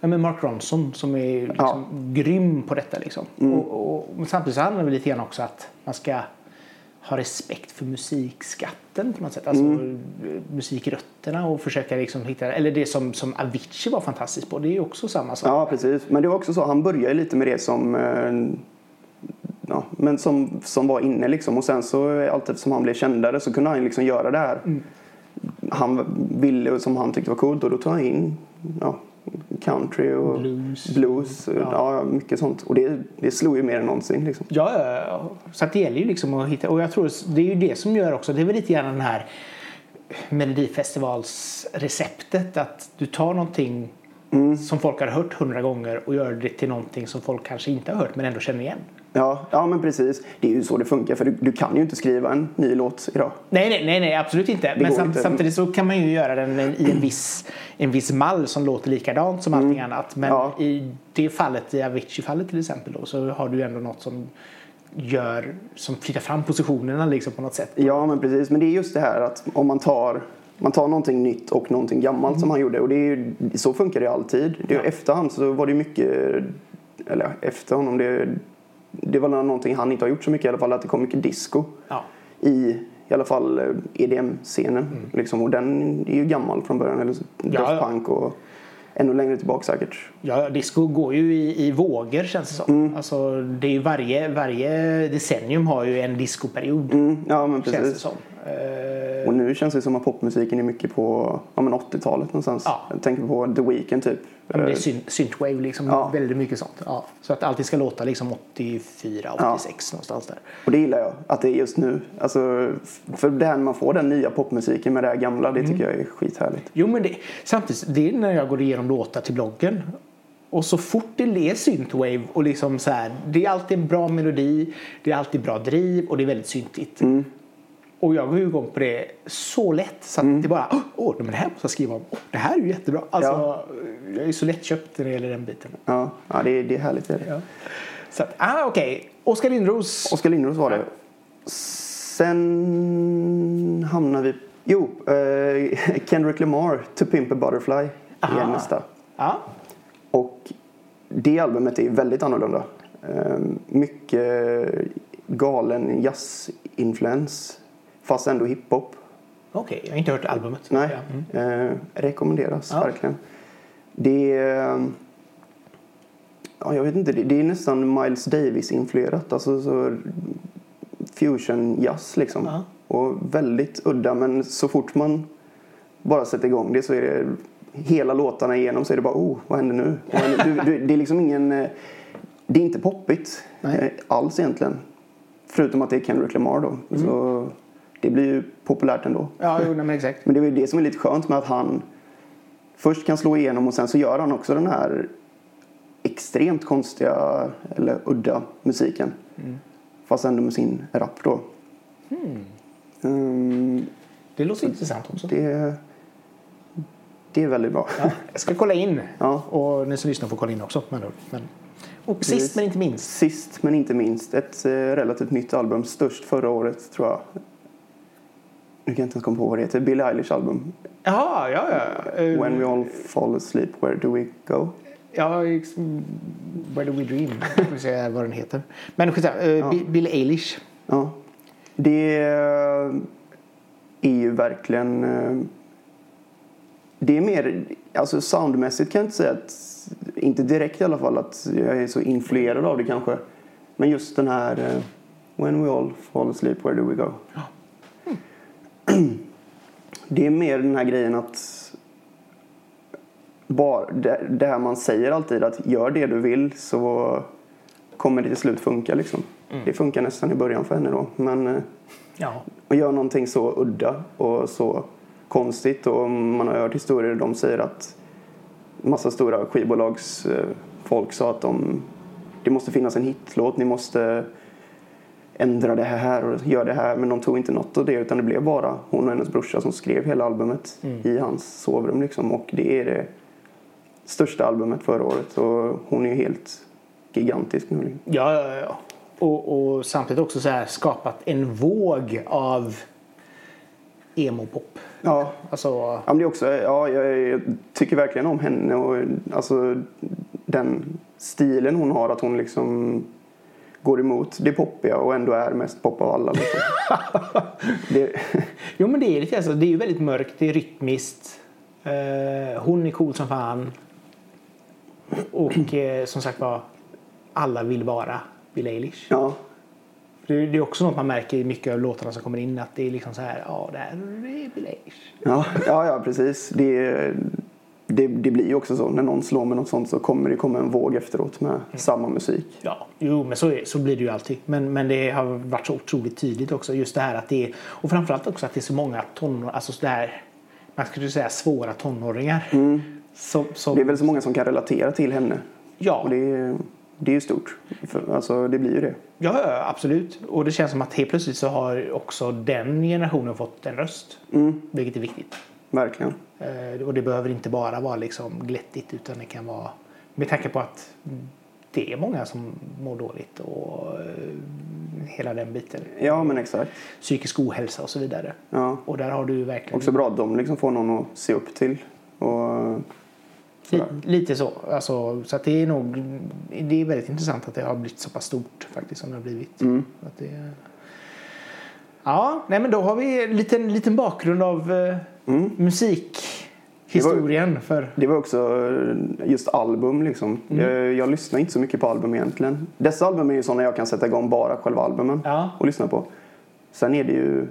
Ja, men Mark Ronson som är liksom grym på detta. Liksom. Och, och, men samtidigt så handlar det lite grann också att man ska ha respekt för musikskatten på något sätt. Alltså musikrötterna och försöka liksom hitta, eller det som, som Avicii var fantastisk på. Det är ju också samma sak. Ja, precis. Men det var också så, han började lite med det som, eh, ja, men som, som var inne liksom. Och sen så allt eftersom han blev kändare så kunde han liksom göra det här. Han ville och som han tyckte var coolt och då tog han in ja, country och Blues. blues ja. mycket sånt. Och det, det slog ju mer än någonsin liksom. Ja, ja, ja. så det gäller ju liksom att hitta och jag tror det är ju det som gör också, det är väl lite grann den här Melodifestivalsreceptet att du tar någonting som folk har hört hundra gånger och gör det till någonting som folk kanske inte har hört men ändå känner igen. Ja, ja men precis. Det är ju så det funkar för du, du kan ju inte skriva en ny låt idag. Nej, nej, nej, nej absolut inte. Men går sam- inte. samtidigt så kan man ju göra den i en viss, en viss mall som låter likadant som allting annat. Men Ja. i det fallet, i Avicii-fallet till exempel då, så har du ändå något som gör, som flyttar fram positionerna liksom på något sätt. Ja, men precis. Men det är just det här att om man tar, man tar någonting nytt och någonting gammalt som han gjorde. Och det är ju, så funkar det ju alltid. Det Ja. Efterhand så var det ju mycket, eller efter honom, det, det var någonting han inte har gjort så mycket i alla fall. Att det kom mycket disco Ja. i i alla fall eh, EDM-scenen. Liksom. Och den är ju gammal från början. Eller Daft ja. Punk och ännu längre tillbaka säkert. Ja, disco går ju i, i vågor känns det som. Mm. Alltså, det är ju varje, varje decennium har ju en discoperiod. Mm, ja, men Känns det precis. som. Eh, Och nu känns det som att popmusiken är mycket på ja, men 80-talet någonstans. Ja. Jag tänker på The Weeknd typ. Ja, men det är Eh, syn- synthwave, liksom, Ja. väldigt mycket sånt. Ja. Så att allting ska låta liksom 84, 86 någonstans där. Och det gillar jag, att det är just nu. Alltså, för det här när man får den nya popmusiken med det här gamla, det Mm. tycker jag är skithärligt. Jo, men det, samtidigt, det är när jag går igenom låtar till bloggen. Och så fort det är synthwave och liksom så här, det är alltid en bra melodi, det är alltid bra driv och det är väldigt syntigt. Mm. Och jag går ju igång på det så lätt så att Mm. det bara, åh, men det här måste jag skriva om. Det här är ju jättebra. Alltså, Ja. jag är så lättköpt när det gäller den biten. Ja, ja det, är, det är härligt. Det är det. Ja. Så att, ah, okej. Oskar Lindros. Oskar Lindros var det. Sen hamnar vi... Jo, eh, Kendrick Lamar, To Pimp a Butterfly är Aha. nästa. Ja. Och det albumet är väldigt annorlunda. Eh, mycket galen jazzinfluens, fast ändå hiphop. Okej, jag har inte hört albumet. Nej. Mm. eh, rekommenderas Ja. verkligen. Det är... Ja, jag vet inte, det, det är nästan Miles Davis-influerat. Alltså så fusion jazz liksom. Ja. Och väldigt udda men så fort man bara sätter igång det så är det hela låtarna igenom så är det bara oh, vad händer nu? Vad händer? Du, du, det är liksom ingen, eh, det är inte poppigt Nej. eh, alls egentligen. Förutom att det är Kendrick Lamar då. Mm. Så det blir ju populärt ändå. Ja, jo, men exakt. Men det är ju det som är lite skönt med att han först kan slå igenom och sen så gör han också den här extremt konstiga eller udda musiken. Fast ändå med sin rap då. Mm, Det låter intressant också. det, det är väldigt bra. Ja, jag ska kolla in. Ja. Och ni som lyssnar får kolla in också. Men, men. Och sist men inte minst. Sist men inte minst ett eh, relativt nytt album. Störst förra året tror jag. Nu kan jag inte ens komma på vad det heter. Billie Eilish album. Jaha, ja, ja. Eh, When we all fall asleep, where do we go? Ja, Where do we dream? Jag ska säga vad den heter. Men skitsamma. Uh, Bi- Billie Eilish. Ja. Det är ju verkligen... eh, Det är mer... Alltså soundmässigt kan jag inte säga att... Inte direkt i alla fall att jag är så influerad av det kanske. Men just den här... eh, When we all fall asleep, where do we go? Det är mer den här grejen att... Bara, det, det här man säger alltid att gör det du vill så kommer det till slut funka liksom. Det funkar nästan i början för henne då. Men eh, Ja. att göra någonting så udda och så konstigt och man har hört historier de säger att massa stora skivbolags eh, sa att de, det måste finnas en hitlåt, ni måste ändra det här och göra det här men de tog inte något av det utan det blev bara hon och hennes brorsa som skrev hela albumet i hans sovrum liksom och det är det största albumet förra året och hon är ju helt gigantisk nu. liksom. Ja, ja, ja. Och, och samtidigt också så här skapat en våg av emo-pop. Ja, Alltså, Ja, men det också, ja, jag, jag tycker verkligen om henne och alltså, den stilen hon har. Att hon liksom går emot det poppiga och ändå är mest pop av alla. Liksom. det, jo men det är lite alltså, det är ju väldigt mörkt, det är rytmiskt. Eh, hon är cool som fan. Och eh, som sagt var, alla vill vara Bill Eilish. ja, Det, det är också något man märker i mycket av låtarna som kommer in att det är liksom så här, ja det här är Bill Eilish. ja, ja, ja, precis. Det, det, det blir ju också så. När någon slår med något sånt så kommer det komma en våg efteråt med samma musik. Ja, jo men så, är, så blir det ju alltid. Men, men det har varit så otroligt tydligt också just det här att det är, och framförallt också att det är så många tonår, alltså så där, man skulle säga svåra tonåringar. Som, som, Det är väl så många som kan relatera till henne. ja, Och det, är- det är ju stort. Alltså, det blir ju det. ja, absolut. Och det känns som att helt plötsligt så har också den generationen fått en röst. Vilket är viktigt. Verkligen. Eh, och det behöver inte bara vara liksom glättigt utan det kan vara med tanke på att det är många som mår dåligt och eh, hela den biten. Ja, men exakt. Psykisk ohälsa och så vidare. Ja. Och där har du verkligen Också bra att de liksom får någon att se upp till. Och sådär. lite så. Alltså, så det är nog det är väldigt intressant att det har blivit så pass stort faktiskt som det har blivit. Mm. Att det, ja, nej men då har vi en liten, liten bakgrund av eh, Mm. musikhistorien för Det var också eh, just album liksom. Mm. Jag, jag lyssnar inte så mycket på album egentligen. Dessa album är ju sådana jag kan sätta igång bara själva albumen Ja. och lyssna på. Sen är det ju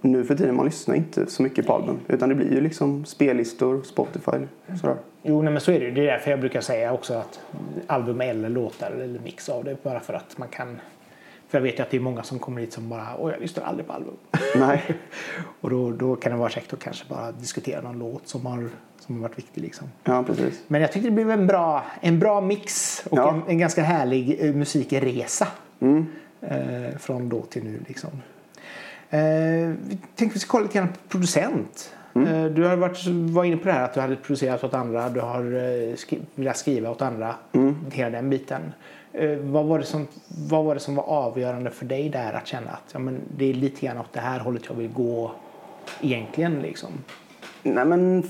nu för tiden man lyssnar inte så mycket på album. Utan det blir ju liksom spellistor, Spotify sådär. Jo, nej, men så är det ju. Det är därför jag brukar säga också att album eller låtar eller mix av det. Bara för att man kan... För jag vet ju att det är många som kommer hit som bara Åh, jag lyssnar aldrig på album. Nej. Och då, då kan det vara käckt att kanske bara diskutera någon låt som har, som har varit viktig liksom. Ja, precis. Men jag tyckte det blev en bra, en bra mix och Ja. en, en ganska härlig eh, musikresa. Mm. Eh, från då till nu liksom. Eh, vi tänkte vi ska kolla lite grann på producent. Eh, du har varit, var inne på det här att du hade producerat åt andra. Du har eh, skri, velat skriva åt andra. Hela den biten. Eh, vad, var det som, vad var det som var avgörande för dig där att känna att ja, men det är lite grann åt det här hållet jag vill gå egentligen liksom? Nej men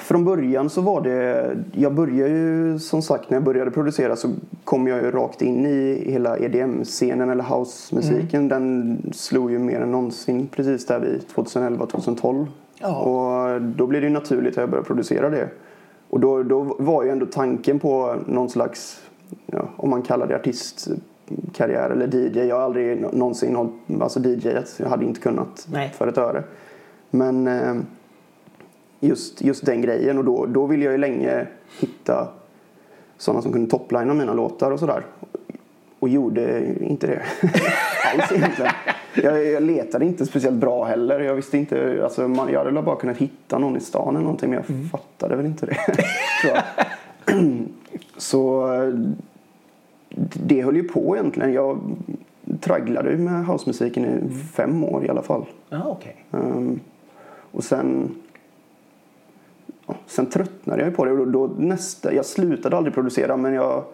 från början så var det, jag började ju som sagt när jag började producera så kom jag ju rakt in i hela EDM-scenen eller house-musiken. Den slog ju mer än någonsin precis där vid 2011-2012. Ja. Och då blev det ju naturligt att jag började producera det. Och då, då var ju ändå tanken på någon slags, ja, om man kallar det karriär eller DJ. Jag har aldrig någonsin hållit, alltså DJat. Jag hade inte kunnat Nej. för ett öre. Men eh, just, just den grejen och då, då ville jag ju länge hitta sådana som kunde toplina mina låtar och sådär. Och gjorde inte det alls egentligen. Jag, jag letade inte speciellt bra heller. Jag visste inte, alltså man, jag hade bara kunnat hitta någon i stan eller någonting men jag fattade väl inte det. Så det höll ju på egentligen. Jag tragglade med housemusiken i fem år i alla fall. Ja, okej. Ehm, och sen, ja, sen tröttnade jag på det. Och då, då nästa, jag slutade aldrig producera men jag,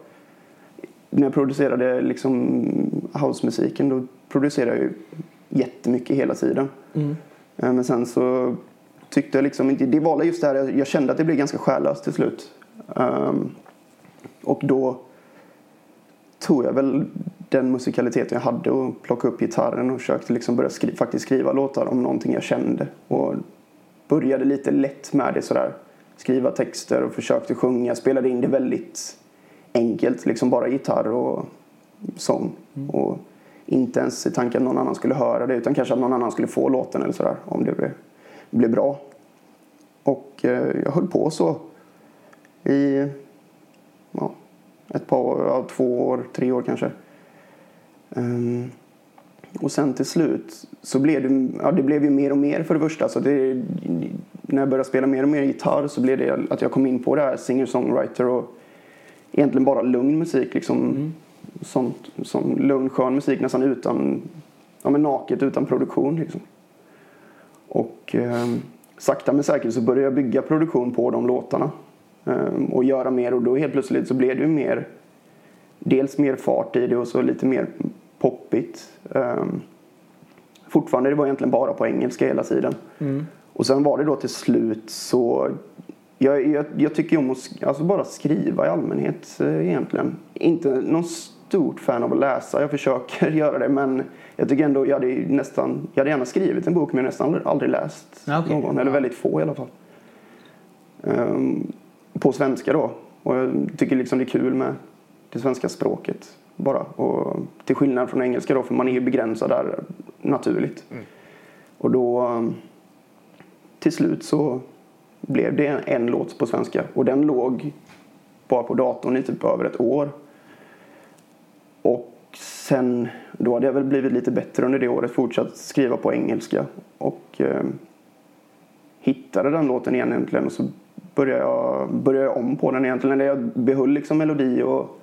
när jag producerade liksom housemusiken då producerade jag ju jättemycket hela tiden. Mm. Ehm, men sen så tyckte jag liksom inte, det var just det här, jag, kände att det blev ganska själlöst till slut. Ehm, och då tog jag väl den musikaliteten jag hade och plockade upp gitarren och försökte liksom börja skri- faktiskt skriva låtar om någonting jag kände. Och började lite lätt med det sådär. Skriva texter och försökte sjunga. Spelade in det väldigt enkelt, liksom bara gitarr och sång. Och inte ens i tanken att någon annan skulle höra det utan kanske att någon annan skulle få låten eller sådär om det blev, blev bra. Och eh, jag höll på så i ja, ett par, ja, två år, tre år kanske. Ehm, och sen till slut så blev det, ja, det blev ju mer och mer för det första. Så det, när jag började spela mer och mer gitarr så blev det att jag kom in på det här singer-songwriter och egentligen bara lugn musik. Liksom, sånt, som lugn, skön musik nästan utan, ja men naket utan produktion. Liksom. Och eh, sakta men säkert så började jag bygga produktion på de låtarna. Eh, och göra mer och då helt plötsligt så blev det ju mer dels mer fart i det och så lite mer poppigt. Um, fortfarande det var egentligen bara på engelska hela tiden. Mm. Och sen var det då till slut så jag, jag, jag tycker om att alltså bara skriva i allmänhet eh, egentligen. Inte någon stort fan av att läsa. Jag försöker göra det men jag tycker ändå jag hade nästan jag hade gärna skrivit en bok men jag har nästan aldrig, läst okej. någon. Eller väldigt få i alla fall. Ehm, på svenska då. Och jag tycker liksom det är kul med det svenska språket bara. Och till skillnad från engelska då, för man är ju begränsad där naturligt. Och då um, till slut så blev det en, en låt på svenska och den låg bara på datorn i typ över ett år. Och sen, då hade jag väl blivit lite bättre under det året, fortsatt skriva på engelska och eh, hittade den låten igen egentligen och så började jag, började jag om på den egentligen. När jag behöll liksom melodi och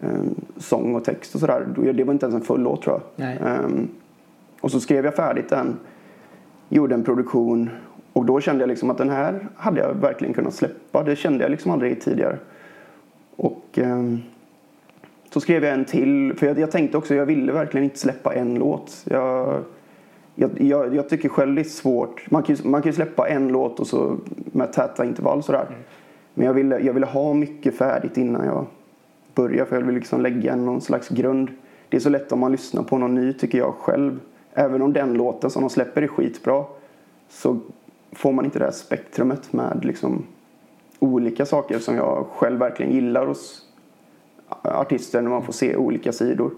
eh, sång och text och sådär. Det var inte ens en full låt tror jag. Ehm, och så skrev jag färdigt den, gjorde en produktion och då kände jag liksom att den här hade jag verkligen kunnat släppa. Det kände jag liksom aldrig tidigare. Och ehm, så skrev jag en till, för jag, jag tänkte också, jag ville verkligen inte släppa en låt. Jag, jag, jag, jag tycker själv det är svårt. Man kan, ju, man kan ju släppa en låt och så med täta intervall sådär. Men jag ville, jag ville ha mycket färdigt innan jag börjar för jag vill liksom lägga någon slags grund. Det är så lätt om man lyssnar på någon ny tycker jag själv. Även om den låten som de släpper är skitbra så får man inte det här spektrumet med liksom olika saker som jag själv verkligen gillar hos artister när man får se olika sidor.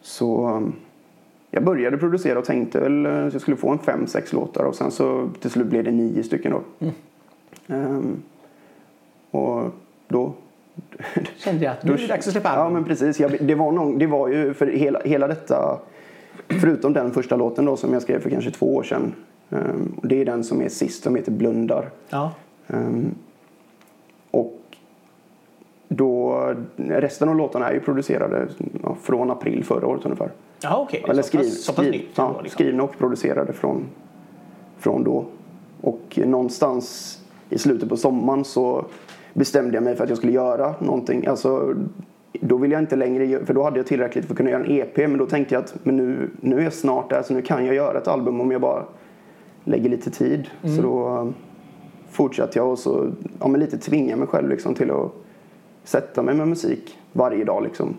Så um, jag började producera och tänkte väl eh, att jag skulle få en fem, sex låtar och sen så till slut blev det nio stycken då. Ehm, och då Kände jag att nu är det dags att släppa Ja men precis. Jag, det, var någon, det var ju för hela, hela detta Förutom den första låten då som jag skrev för kanske två år sedan. och det är den som är sist som heter Blundar. Ja. Ehm, och då, resten av låtarna är ju producerade ja, från april förra året ungefär. Ja, okej. Eller så skriv, så pass skriv, ja, liksom. skrivna och producerade från, från då. Och någonstans i slutet på sommaren så bestämde jag mig för att jag skulle göra någonting. Alltså, då ville jag inte längre, för då hade jag tillräckligt för att kunna göra en EP. Men då tänkte jag att men nu, nu är jag snart där så nu kan jag göra ett album om jag bara lägger lite tid. Så då um, fortsatte jag och så ja, men lite tvinga mig själv liksom, till att sätta mig med musik varje dag. Liksom.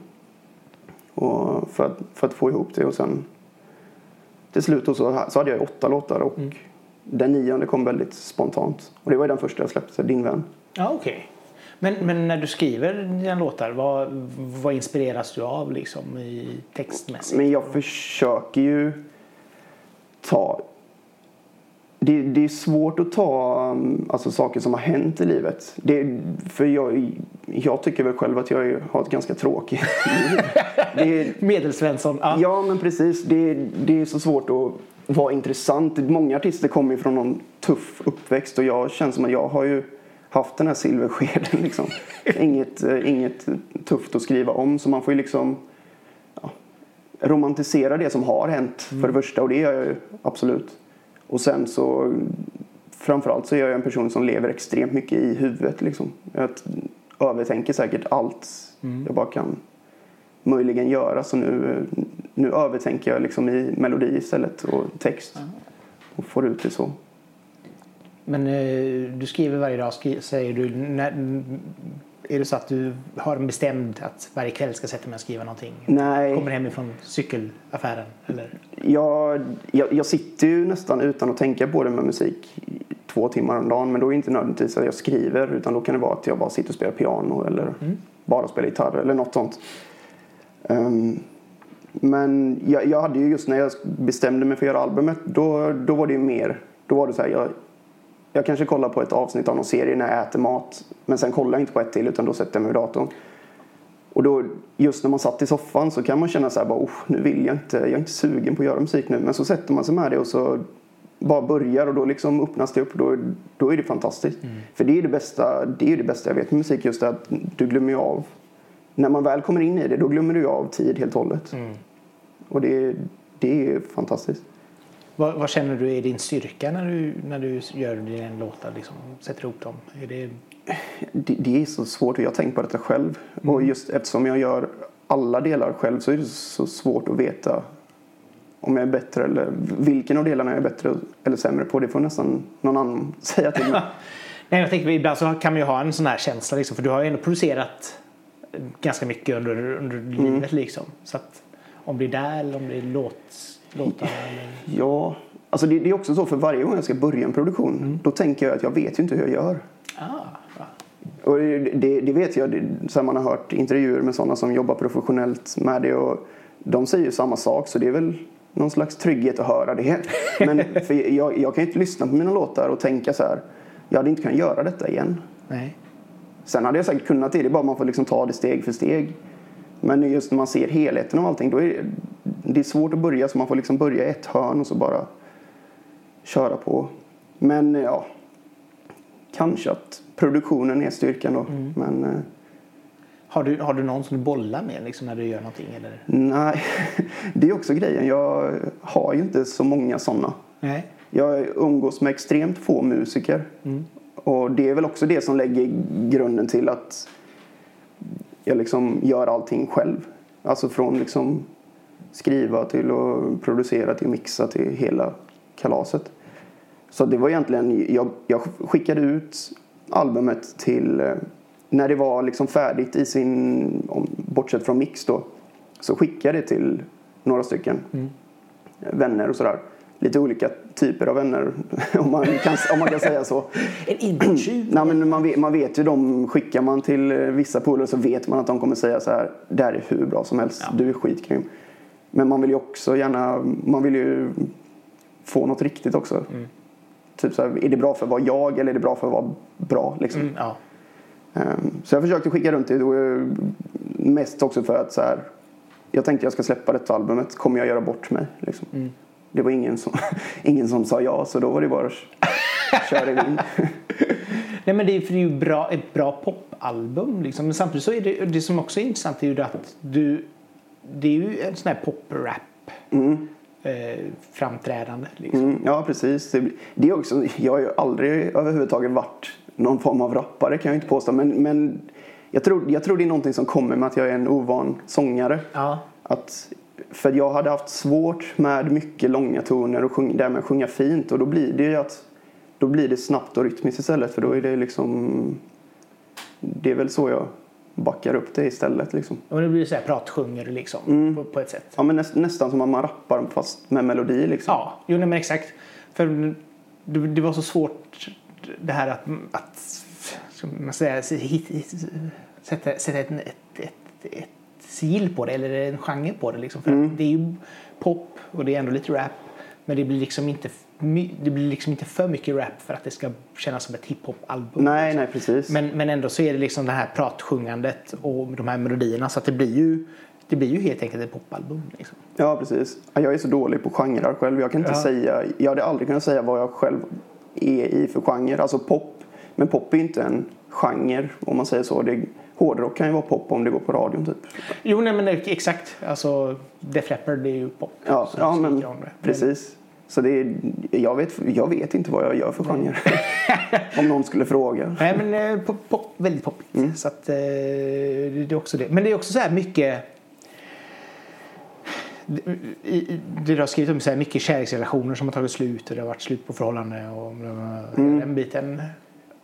Och för, att, för att få ihop det och sen till slut så, så hade jag åtta låtar och den nionde kom väldigt spontant. Och det var ju den första jag släppte, Din vän. Ja, okej. Men, men när du skriver dina låtar, vad, vad inspireras du av liksom i textmässigt? Men jag försöker ju ta... Det, det är svårt att ta um, alltså, saker som har hänt i livet. Det, för jag, jag tycker väl själv att jag har ett ganska tråkigt liv. Medelsvensson. Ja. Ja, men precis. Det, det är så svårt att vara intressant. Många artister kommer ju från någon tuff uppväxt och jag känner som att jag har ju haft den här silverskeden liksom. inget, eh, inget tufft att skriva om så man får ju liksom ja, romantisera det som har hänt för det första och det gör jag ju absolut. Och sen så framförallt så är jag en person som lever extremt mycket i huvudet liksom. Jag övertänker säkert allt jag bara kan möjligen göra. Så nu, nu övertänker jag liksom i melodi istället och text. Och får ut det så. Men eh, du skriver varje dag, skri, säger du. När, är det så att du har en bestämd att varje kväll ska sätta mig och skriva någonting? Nej, Kommer hemifrån cykelaffären? Eller? jag, jag, jag sitter ju nästan utan att tänka på det med musik två timmar om dagen. Men då är det inte nödvändigtvis att jag skriver utan då kan det vara att jag bara sitter och spelar piano eller bara spelar gitarr eller något sånt. Ehm, men jag, jag hade ju just när jag bestämde mig för att göra albumet då, då var det ju mer, då var det så här, jag, jag kanske kollar på ett avsnitt av någon serie när jag äter mat men sen kollar jag inte på ett till utan då sätter jag mig vid datorn. Och då, just när man satt i soffan så kan man känna så här bara, "Oh, nu vill jag inte, jag är inte sugen på att göra musik nu. Men så sätter man sig med det och så bara börjar och då liksom öppnas det upp. Då, då är det fantastiskt. För det är det bästa, det är det bästa jag vet med musik just det att du glömmer ju av. När man väl kommer in i det då glömmer du av tid helt och hållet. Och det, det är fantastiskt. Vad, vad känner du är din styrka när du, när du gör dina låtar? Liksom, sätter ihop dem? Är det, det, det är så svårt och jag har tänkt på detta själv. Och just eftersom jag gör alla delar själv så är det så svårt att veta om jag är bättre eller vilken av delarna jag är bättre eller sämre på. Det får nästan någon annan säga till mig. Nej, jag tänker ibland så kan man ju ha en sån här känsla liksom, för du har ju ändå producerat ganska mycket under, under livet liksom. Så att om det är där eller om det är låt, låtar eller... Ja, alltså det, det är också så för varje gång jag ska börja en produktion då tänker jag att jag vet ju inte hur jag gör. Ah. Och det, det, det vet jag, det, man har hört intervjuer med sådana som jobbar professionellt med det och de säger ju samma sak så det är väl någon slags trygghet att höra det. Men för jag, jag kan ju inte lyssna på mina låtar och tänka så här, jag hade inte kunnat göra detta igen. Nej. Sen hade jag säkert kunnat det, det är bara man får liksom ta det steg för steg. Men just när man ser helheten av allting då är det, är svårt att börja så man får liksom börja i ett hörn och så bara köra på. Men ja, kanske att produktionen är styrkan då. Men eh, Har du, har du någon som du bollar med liksom, när du gör någonting? Eller? nej, det är också grejen. Jag har ju inte så många sådana. Nej. Jag umgås med extremt få musiker. Och det är väl också det som lägger grunden till att jag liksom gör allting själv. Alltså från liksom skriva till att producera till mixa till hela kalaset. Så det var egentligen, jag, jag skickade ut albumet till, eh, när det var liksom färdigt i sin, bortsett från mix då, så skickade jag det till några stycken vänner och sådär. Lite olika typer av vänner om man kan, om man kan säga så. En inbrottstjuv? Nej, men man, vet, man vet ju de, skickar man till eh, vissa polare så vet man att de kommer säga så här. Det här är hur bra som helst, du är skitgrym. Men man vill ju också gärna, man vill ju få något riktigt också. Typ så här, är det bra för att vara jag eller är det bra för att vara bra liksom? Mm, ja. Ehm, Så jag försökte skicka runt det och eh, mest också för att så här, jag tänkte jag ska släppa detta albumet, kommer jag göra bort mig? Liksom. Det var ingen som, ingen som sa ja så då var det bara att köra in. Nej, men det är, för det är ju bra, ett bra popalbum. Liksom. Men samtidigt så är det, det som också är intressant är ju att du, det är ju en sån här pop-rap eh, framträdande. Liksom. Mm, ja precis. Det, det är också, jag har ju aldrig överhuvudtaget varit någon form av rappare kan jag inte påstå. Men, men jag, tror, jag tror det är någonting som kommer med att jag är en ovan sångare. Ja. Att, för jag hade haft svårt med mycket långa toner och sjung, därmed sjunga fint. Och då blir det ju att då blir det snabbt och rytmiskt istället. För då är det liksom det är väl så jag backar upp det istället. Liksom. Och det blir så här pratsjunger liksom på, på ett sätt. Ja, men näst, nästan som att man rappar fast med melodi. Liksom. Ja, jo nej, men exakt. För det, det var så svårt det här att, att liksom, man hit, hit, sätta, sätta ett, ett, ett, ett sigill på det eller en genre på det. Liksom, för Mm. det är ju pop och det är ändå lite rap. Men det blir liksom inte, det blir liksom inte för mycket rap för att det ska kännas som ett hiphop-album. Nej, nej precis. Men, men ändå så är det liksom det här pratsjungandet och de här melodierna så att det blir ju, det blir ju helt enkelt ett popalbum. Liksom. Ja, precis. Ja, Jag är så dålig på genrer själv. Jag kan inte Ja. säga, jag hade aldrig kunnat säga vad jag själv är i för genre. Alltså pop. Men pop är inte en genre om man säger så. Det, hårdrock kan ju vara pop om det går på radion typ. Jo, nej men det- exakt. Alltså, Def Leppard är ju pop. Ja, ja men precis. Så det är, jag, vet, jag vet inte vad jag gör för genre. om någon skulle fråga. Nej men eh, pop, pop, väldigt poppigt. Mm. Så att, eh, det är också det. Men det är också så här mycket det har skrivit om så här mycket kärleksrelationer som har tagit slut och det har varit slut på förhållanden och Mm. den biten.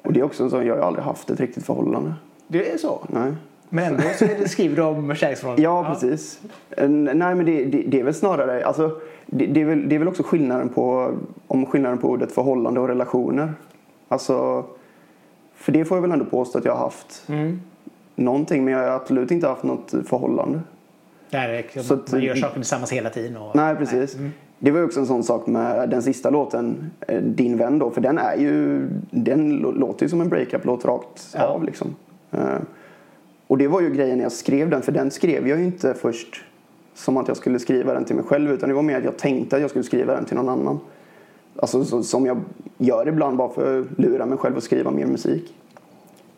Och det är också en sån, jag har aldrig haft ett riktigt förhållande. Det är så. Nej. Men ändå så är det, skriver du om kärleksförhållanden. Ja, precis. Eh, Nej, men det, det, det är väl snarare... Alltså, det, det, är väl, det är väl också skillnaden på, om skillnaden på ordet förhållande och relationer. Alltså, för det får jag väl ändå påstå att jag har haft Mm. någonting, men jag har absolut inte haft något förhållande. Det här är liksom, Så att- man gör saker tillsammans hela tiden. Och, Nej, precis. Det var ju också en sån sak med den sista låten, eh, Din vän då, för den är ju, den lå- låter ju som en breakup-låt rakt Ja. av liksom. Och det var ju grejen när jag skrev den, för den skrev jag ju inte först som att jag skulle skriva den till mig själv, utan det var mer att jag tänkte att jag skulle skriva den till någon annan. Alltså så, som jag gör ibland bara för att lura mig själv att skriva mer musik.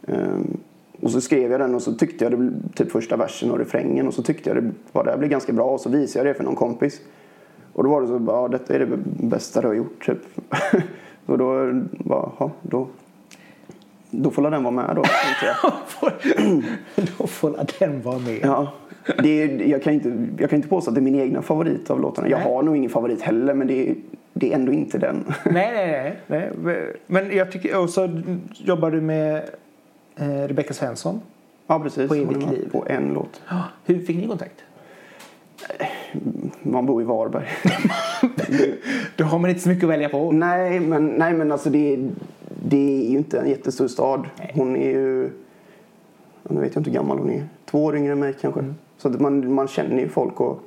Um, och så skrev jag den och så tyckte jag det typ första versen och refrängen och så tyckte jag det, var det här blev ganska bra och så visade jag det för någon kompis. Och då var det så ja, detta är det bästa du har gjort typ. och då bara, ja, då, då får den vara med då. Då får den vara med. Ja, det är, jag, kan inte, jag kan inte påstå att det är min egna favorit av låtarna. Jag Nej. har nog ingen favorit heller men det är, det är ändå inte den. Nej, nej, nej, nej. Men jag tycker, och så jobbar du med eh, Rebecca Svensson. Ja, precis. På evigt liv. På en låt. Hur fick ni kontakt? Man bor i Varberg. Då har man inte så mycket att välja på. nej, men, nej, men alltså det, det är ju inte en jättestor stad. Hon är ju... Nu vet jag inte hur gammal hon är. Två år yngre än mig kanske. Mm. Så att man, man känner ju folk och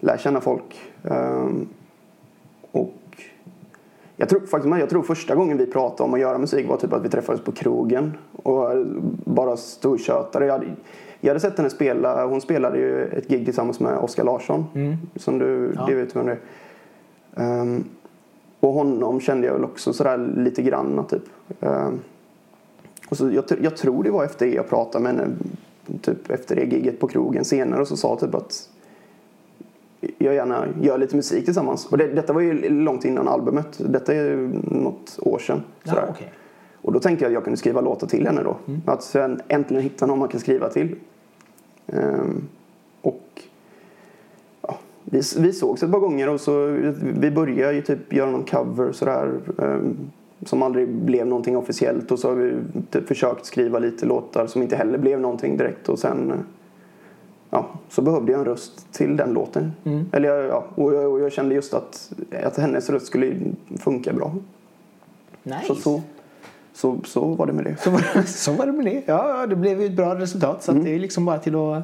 lär känna folk. Ehm, och jag tror, faktiskt, jag tror första gången vi pratade om att göra musik var typ att vi träffades på krogen och bara stortjötade. Jag hade, jag hade sett henne spela, hon spelade ju ett gig tillsammans med Oskar Larsson. Som du, Ja. det vet vem det är. Ehm, och honom kände jag väl också sådär lite grann typ. Ehm, och så jag, jag tror det var efter det jag pratade med henne typ efter det giget på krogen senare och så sa typ att jag gärna gör lite musik tillsammans. Och det, detta var ju långt innan albumet. Detta är något år sedan. Ja, sådär. okej. Och då tänkte jag att jag kunde skriva låtar till henne då. Att sen äntligen hitta någon man kan skriva till. Ehm, och ja, vi, vi sågs ett par gånger och så vi började ju typ göra någon cover sådär. ehm, som aldrig blev någonting officiellt och så har vi typ försökt skriva lite låtar som inte heller blev någonting direkt och sen ja, så behövde jag en röst till den låten. Mm. Eller jag- ja, och, jag, och jag kände just att, att hennes röst skulle funka bra. Nice. Så, så, så, så var det med det. Så var, så var det med det. Ja, det blev ju ett bra resultat. Så Mm. det är liksom bara till att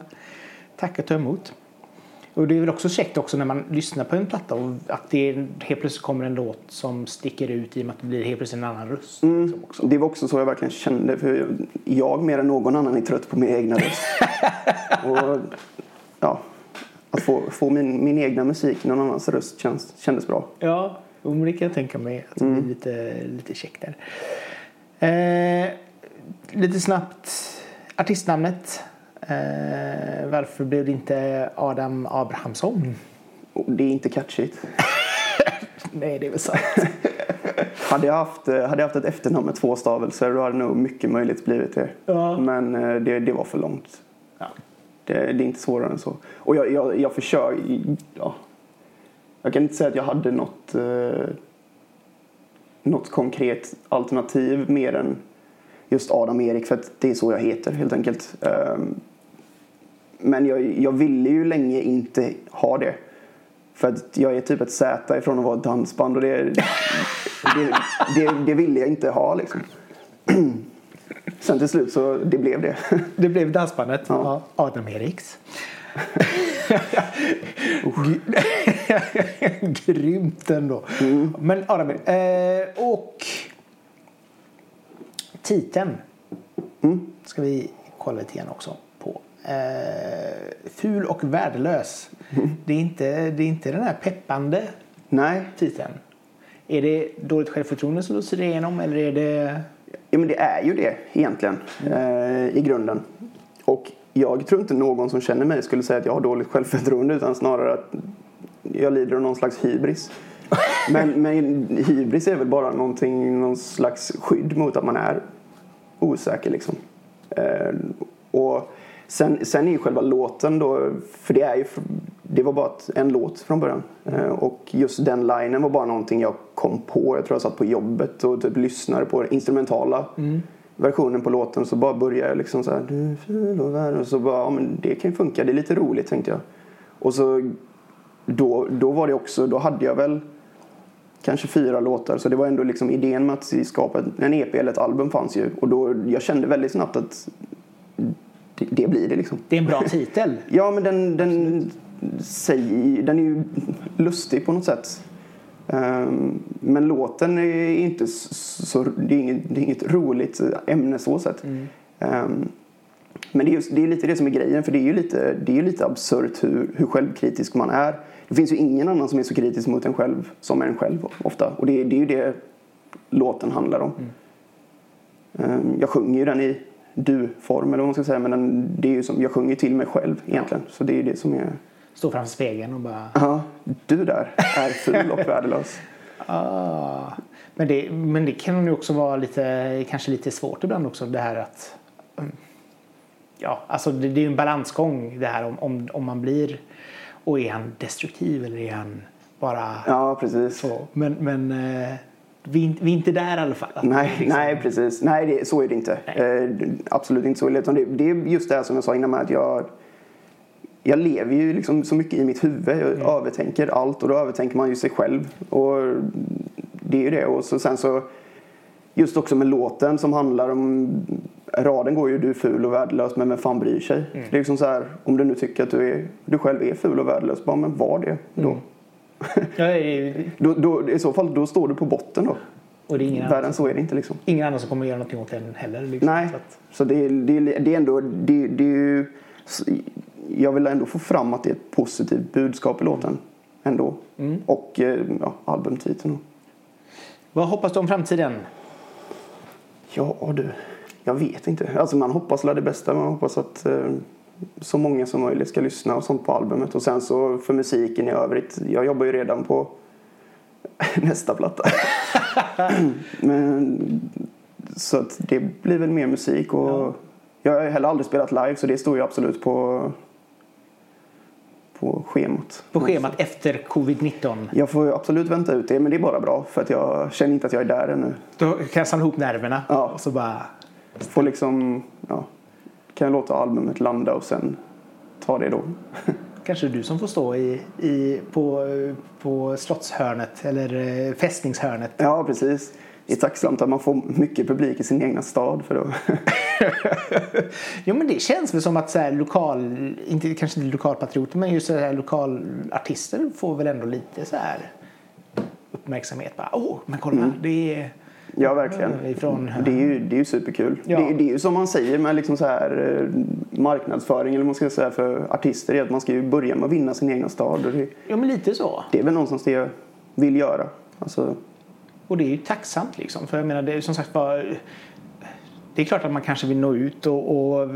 tacka och ta emot. Och det är väl också käckt också när man lyssnar på en platta och att det är, helt plötsligt kommer en låt som sticker ut i och med att det blir helt plötsligt en annan röst. Mm. Liksom. Det var också så jag verkligen kände. För jag mer än någon annan är trött på min egna röst. och, ja, att få, få min, min egna musik i någon annans röst känns, kändes bra. Ja, men det kan jag tänka mig att det Mm. blir lite, lite käckt där. Eh, lite snabbt, artistnamnet. Eh, varför blev det inte Adam Abrahamsson? Och det är inte catchigt. Nej, det är väl sant. Hade jag haft, eh, hade jag haft ett efternamn med två stavelser då hade nog mycket möjligt blivit det. Ja. Men eh, det, det var för långt. Ja. Det, det är inte svårare än så. Och jag, jag, jag försöker... Ja. Jag kan inte säga att jag hade något, eh, något konkret alternativ mer än just Adam Erik för att det är så jag heter helt enkelt. Ehm, men jag, jag ville ju länge inte ha det. För att jag är typ ett Z ifrån att vara ett dansband och det, det, det, det ville jag inte ha liksom. sen till slut så det blev det. Det blev dansbandet. Ja. Ja. Adam Eriks. Grymt ändå. Men Adam, eh, och titeln ska vi kolla lite grann också på. Eh, ful och värdelös. Det, är inte, det är inte den här peppande Nej, titeln. Är det dåligt självförtroende som lyser igenom eller är det... ja, men det är ju det egentligen eh, i grunden. Och jag tror inte någon som känner mig skulle säga att jag har dåligt självförtroende utan snarare att jag lider av någon slags hybris. Men, men hybris är väl bara någonting, någon slags skydd mot att man är osäker liksom. Eh, och sen, sen är ju själva låten då, för det är ju, det var bara en låt från början. Eh, och just den linen var bara någonting jag kom på. Jag tror jag satt på jobbet och typ lyssnade på den instrumentala versionen på låten. Så bara började jag liksom så här, du är ful och värd. Och så bara, ja men det kan ju funka, det är lite roligt tänkte jag. Och så då, då var det också, då hade jag väl kanske fyra låtar. Så det var ändå liksom idén med att skapa en EP eller ett album fanns ju. Och då, jag kände väldigt snabbt att det, det blir det liksom. Det är en bra titel. Ja, men den, den, säger, den är ju lustig på något sätt. Ehm, men låten är inte så, det, är inget, det är inget roligt ämne så sett. Ehm, men det är, just, det är lite det som är grejen, för det är ju lite, det är ju lite absurt hur, hur självkritisk man är. Det finns ju ingen annan som är så kritisk mot en själv som en själv ofta. Och det, det är ju det låten handlar om. Ehm, Jag sjunger ju den i du-form eller vad man ska säga. Men den, det är ju som, jag sjunger till mig själv egentligen. Så det är ju det som är... Stå framför spegeln och bara... Ja, du där är ful och värdelös. Ah. Men, det, men det kan ju också vara lite, kanske lite svårt ibland också det här att mm, ja, alltså det, det är ju en balansgång det här om, om, om man blir och är han destruktiv eller är han bara Ja, precis. så. Men, men eh, vi, är inte- vi är inte där i alla fall. Nej, Liksom. nej precis. Nej, det, så är det inte. Eh, absolut inte så. Utan det, det är just det här som jag sa innan med att jag jag lever ju liksom så mycket i mitt huvud. Jag övertänker allt och då övertänker man ju sig själv. Och det är ju det. Och så sen så just också med låten som handlar om raden går ju du är ful och värdelös men vem fan bryr sig? Det är liksom så här om du nu tycker att du, är, du själv är ful och värdelös, bara men var det då. Ja, det är- då, då I så fall då står du på botten då. och det är ingen Värre annan, än så är det inte liksom. ingen annan som kommer göra någonting åt den heller. Liksom. Nej, Så att, så det, är- det, är- det är ändå... Det, det är ju, jag vill ändå få fram att det är ett positivt budskap i låten. Ändå. Och eh, ja, albumtiteln. vad hoppas du om framtiden? Ja du, jag vet inte. Alltså man hoppas väl det bästa. Man hoppas att eh, så många som möjligt ska lyssna och sånt på albumet. Och sen så för musiken i övrigt. Jag jobbar ju redan på nästa platta. Men, så att det blir väl mer musik och jag har heller aldrig spelat live så det står ju absolut på på schemat. På schemat efter covid-19. Jag får ju absolut vänta ut det men det är bara bra för att jag känner inte att jag är där ännu. Då kan jag samla ihop nerverna Ja. och så bara Får liksom, ja, kan jag låta albumet landa och sen ta det då. kanske du som får stå i, i, på, på slottshörnet eller eh, fästningshörnet. Ja, precis. Det är tacksamt att man får mycket publik i sin egna stad för då. Jo men det känns väl som att så här, lokal, inte, kanske inte lokalpatrioter men just så här, lokalartister får väl ändå lite så här uppmärksamhet. Bara, Åh, men kolla det är Ja, verkligen. Ifrån- Det är ju, det är ju superkul. Ja. Det, är- det är ju som man säger med liksom så här, eh, marknadsföring eller man ska säga för artister är att man ska ju börja med att vinna sin egna stad. Och det, Ja men lite så. det är väl någonstans det jag vill göra. Alltså, Och det är ju tacksamt liksom. För jag menar det är som sagt bara Det är klart att man kanske vill nå ut och, och eh,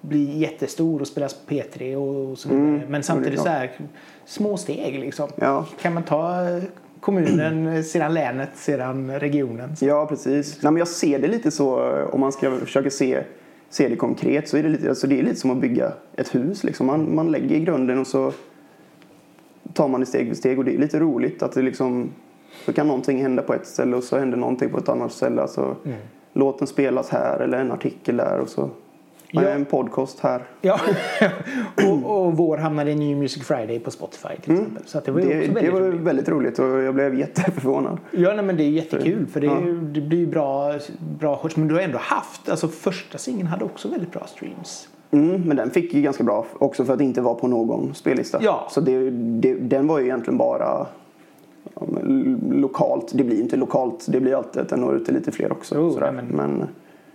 bli jättestor och spelas på P3 och så vidare. Mm, Men samtidigt så här små steg liksom. Ja. Kan man ta eh, kommunen, sedan länet, sedan regionen. Ja, precis. Nej, men jag ser det lite så, eh, om man ska försöka se, se det konkret, så är det lite, alltså det är lite som att bygga ett hus. Liksom. Man, man lägger i grunden och så tar man det steg för steg. Och det är lite roligt att det liksom, så kan någonting hända på ett ställe och så händer någonting på ett annat ställe. Alltså, Låten spelas här eller en artikel där och så Man Ja. gör en podcast här. Ja, och, och vår hamnade i New Music Friday på Spotify till exempel. Så att det var Mm. Det, också det väldigt var roligt. väldigt roligt och jag blev jätteförvånad. Ja, nej, men det är jättekul för det, är, Ja. det blir ju bra, bra hörts. Men du har ändå haft, alltså första singeln hade också väldigt bra streams. Mm, men den fick ju ganska bra också för att inte vara på någon spellista. Ja. Så det, det, den var ju egentligen bara lokalt. Det blir inte lokalt. Det blir alltid att den når ut till lite fler också. Jo, sådär. nej, men... men-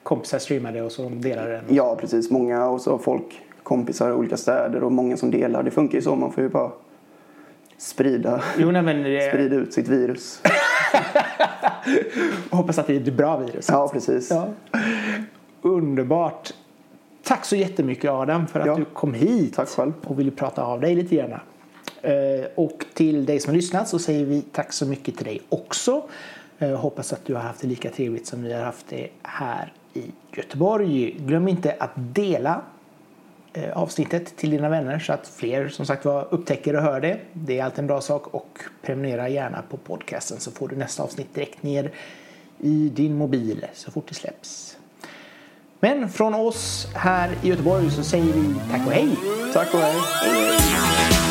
Kompisar streamade och så delade den. ja, precis. Många och så folk, kompisar i olika städer och många som delar. Det funkar ju så. Man får ju bara sprida, Jo, nej, men det, sprida ut sitt virus. hoppas att det är ett bra virus. Ja, precis. Ja. Underbart. Tack så jättemycket Adam för att Ja. du kom hit Tack själv. och ville prata av dig lite grann. Eh, Och till dig som har lyssnat så säger vi tack så mycket till dig också. Eh, Hoppas att du har haft det lika trevligt som vi har haft det här i Göteborg. Glöm inte att dela eh, avsnittet till dina vänner så att fler som sagt var upptäcker och hör det. Det är alltid en bra sak och prenumerera gärna på podcasten så får du nästa avsnitt direkt ner i din mobil så fort det släpps. Men från oss här i Göteborg så säger vi tack och hej! Tack och hej. hej, hej.